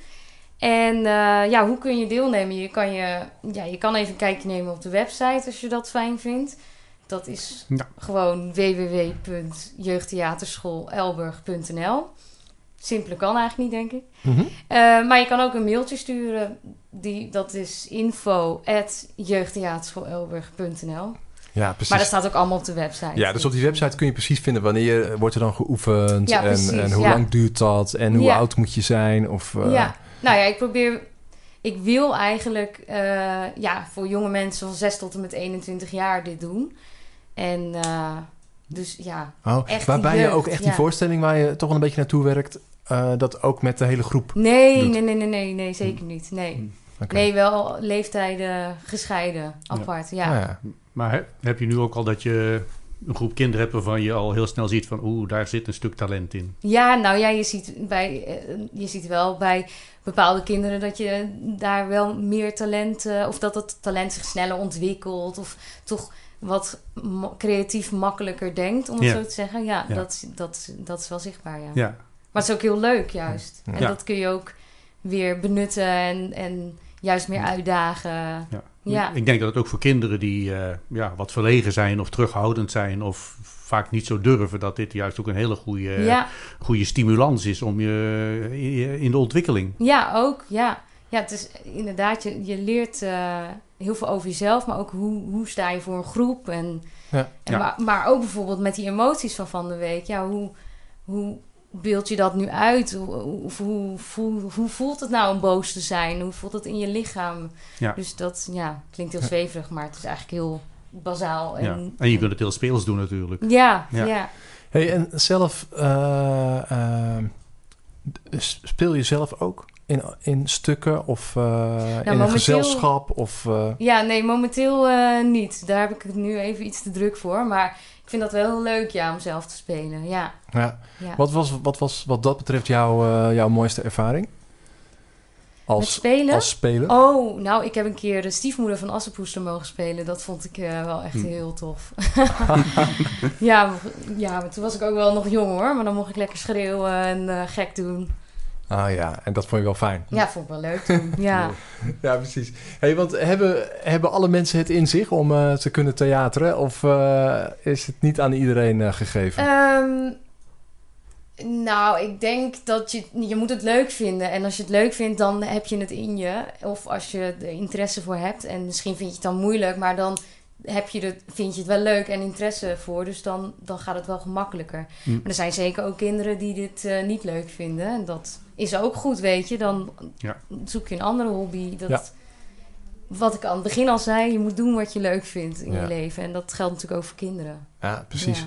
Speaker 4: En eh, ja, hoe kun je deelnemen? Je kan, je, ja, je kan even een kijkje nemen op de website als je dat fijn vindt. Dat is
Speaker 2: Ja.
Speaker 4: gewoon www.jeugdtheaterschoolelburg.nl. Simpeler kan eigenlijk niet, denk ik.
Speaker 1: Mhm.
Speaker 4: Eh, maar je kan ook een mailtje sturen. Die, dat is info.jeugdtheaterschoolelburg.nl
Speaker 1: Ja, precies.
Speaker 4: Maar dat staat ook allemaal op de website.
Speaker 1: Ja, dus op die website kun je precies vinden wanneer wordt er dan geoefend
Speaker 4: Ja,
Speaker 1: en, en hoe
Speaker 4: ja.
Speaker 1: lang duurt dat en hoe
Speaker 4: Ja.
Speaker 1: oud moet je zijn. Of, eh,
Speaker 4: Ja, nou ja, ik probeer... Ik wil eigenlijk eh, ja, voor jonge mensen van 6 tot en met 21 jaar dit doen. En eh, dus ja,
Speaker 1: Oh,
Speaker 4: Echt
Speaker 1: waarbij je ook echt die voorstelling waar je toch wel een beetje naartoe werkt, eh, dat ook met de hele groep.
Speaker 4: nee,
Speaker 1: Doet.
Speaker 4: nee, nee, nee, nee, nee, zeker niet. Nee. Nee, wel leeftijden gescheiden, apart. Ja.
Speaker 1: Ah, ja.
Speaker 2: Maar he- heb je nu ook al dat je een groep kinderen hebt waarvan je al heel snel ziet van oeh, daar zit een stuk talent in.
Speaker 4: Ja, nou ja, je ziet, bij, eh, je ziet wel bij bepaalde kinderen dat je daar wel meer talent, eh, of dat het talent zich sneller ontwikkelt, of toch wat creatief makkelijker denkt, om het
Speaker 2: Ja.
Speaker 4: zo te zeggen. Ja,
Speaker 2: Ja.
Speaker 4: Dat, dat, dat is wel zichtbaar, ja.
Speaker 2: Ja,
Speaker 4: Maar het is ook heel leuk, juist.
Speaker 1: Ja.
Speaker 4: En
Speaker 2: Ja.
Speaker 4: dat kun je ook weer benutten en, en juist meer uitdagen.
Speaker 2: ja.
Speaker 4: Ja.
Speaker 2: Ik denk dat het ook voor kinderen die eh, ja, wat verlegen zijn of terughoudend zijn of vaak niet zo durven, dat dit juist ook een hele goede,
Speaker 4: ja.
Speaker 2: goede stimulans is om je in de ontwikkeling.
Speaker 4: Ja, ook. Ja, ja het is inderdaad, je, je leert eh, heel veel over jezelf, maar ook hoe, hoe sta je voor een groep. En,
Speaker 1: Ja.
Speaker 4: en
Speaker 2: Ja.
Speaker 4: Maar, maar ook bijvoorbeeld met die emoties van van de week. Ja, hoe, hoe beeld je dat nu uit? Hoe, hoe, hoe, hoe voelt het nou om boos te zijn? Hoe voelt het in je lichaam?
Speaker 2: Ja.
Speaker 4: Dus dat ja, klinkt heel zweverig, maar het is eigenlijk heel bazaal.
Speaker 2: Ja.
Speaker 4: En,
Speaker 2: En je kunt het heel speels doen natuurlijk.
Speaker 4: ja,
Speaker 2: Ja.
Speaker 4: ja.
Speaker 1: Hey, en zelf, eh, eh, speel je zelf ook in, in stukken of eh, in een gezelschap? Of, eh,
Speaker 4: Ja, nee, momenteel eh, niet. Daar heb ik het nu even iets te druk voor. Maar vind dat wel heel leuk, ja, om zelf te spelen. Ja,
Speaker 1: ja.
Speaker 4: ja.
Speaker 1: Wat was wat, was wat dat betreft jouw, eh, jouw mooiste ervaring?
Speaker 4: Met
Speaker 1: Als,
Speaker 4: spelen?
Speaker 1: als speler?
Speaker 4: Oh, nou, ik heb een keer de stiefmoeder van Assepoester mogen spelen. Dat vond ik eh, wel echt
Speaker 2: Hm.
Speaker 4: heel tof. ja, ja, maar toen was ik ook wel nog jong hoor. Maar dan mocht ik lekker schreeuwen en eh, gek doen.
Speaker 1: Ah ja, en dat vond je wel fijn.
Speaker 4: Ja, vond ik wel leuk toen. Ja.
Speaker 1: Ja, precies. Hey, want hebben, hebben alle mensen het in zich om eh, te kunnen theateren? Of eh, is het niet aan iedereen eh, gegeven?
Speaker 4: Ehm, Nou, ik denk dat je, je moet het leuk vinden. En als je het leuk vindt, dan heb je het in je. Of als je er interesse voor hebt. En misschien vind je het dan moeilijk, maar dan heb je het, vind je het wel leuk en interesse voor. Dus dan, dan gaat het wel gemakkelijker.
Speaker 2: Hm.
Speaker 4: Maar er zijn zeker ook kinderen die dit eh, niet leuk vinden. En dat is ook goed, weet je. Dan
Speaker 2: Ja.
Speaker 4: zoek je een andere hobby. Dat,
Speaker 1: Ja.
Speaker 4: Wat ik aan het begin al zei, je moet doen wat je leuk vindt in
Speaker 1: Ja.
Speaker 4: je leven. En dat geldt natuurlijk ook voor kinderen.
Speaker 1: Ja, precies.
Speaker 4: Ja.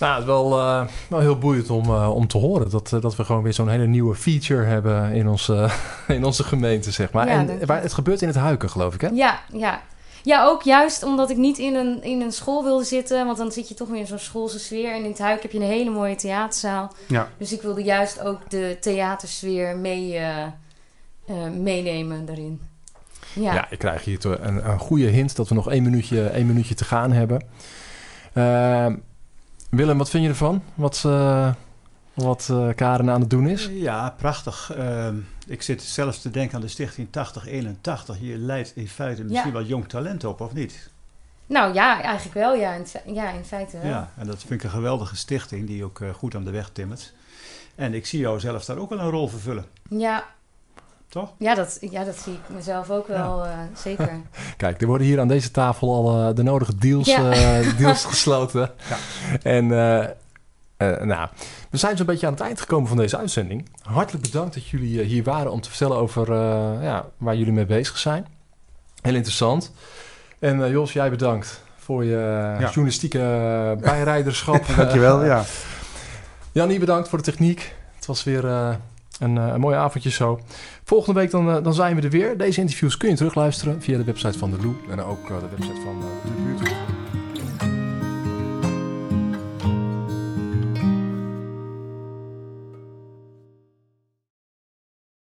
Speaker 1: Nou, het is wel, eh, wel heel boeiend om, eh, om te horen dat, eh, dat we gewoon weer zo'n hele nieuwe feature hebben in onze, in onze gemeente, zeg maar. En waar, het gebeurt in het Huiken, geloof ik, hè?
Speaker 4: Ja, ja. Ja, ook juist omdat ik niet in een, in een school wilde zitten. Want dan zit je toch weer in zo'n schoolse sfeer. En in het Huik heb je een hele mooie theaterzaal.
Speaker 2: Ja.
Speaker 4: Dus ik wilde juist ook de theatersfeer mee, eh, eh, meenemen daarin. Ja.
Speaker 1: Ja, ik krijg hier een, een goede hint dat we nog één minuutje, één minuutje te gaan hebben. Ehm, Willem, wat vind je ervan? Wat, eh, wat eh, Karen aan het doen is?
Speaker 3: Ja, prachtig. Ehm, ik zit zelfs te denken aan de stichting 8081. Je leidt in feite misschien
Speaker 4: Ja.
Speaker 3: wel jong talent op, of niet?
Speaker 4: Nou ja, eigenlijk wel. Ja, in, fe- ja, in feite wel.
Speaker 3: Ja, en dat vind ik een geweldige stichting die ook eh, goed aan de weg timmert. En ik zie jou zelf daar ook wel een rol vervullen,
Speaker 4: Ja,
Speaker 3: toch?
Speaker 4: ja, dat, ja dat zie ik mezelf ook wel, eh, zeker.
Speaker 1: Kijk, er worden hier aan deze tafel al de nodige deals,
Speaker 4: Ja.
Speaker 1: eh, deals gesloten.
Speaker 2: Ja.
Speaker 1: En eh, nou, we zijn zo'n beetje aan het eind gekomen van deze uitzending. Hartelijk bedankt dat jullie eh, hier waren om te vertellen over eh, ja, waar jullie mee bezig zijn. Heel interessant. En Jos, jij bedankt voor je
Speaker 2: Ja.
Speaker 1: journalistieke bijrijderschap.
Speaker 2: Dankjewel, ja.
Speaker 1: Jannie, bedankt voor de techniek. Het was weer een, een mooi avondje zo. Volgende week dan, dan zijn we er weer. Deze interviews kun je terugluisteren via de website van de Lou en ook de website van de buurt.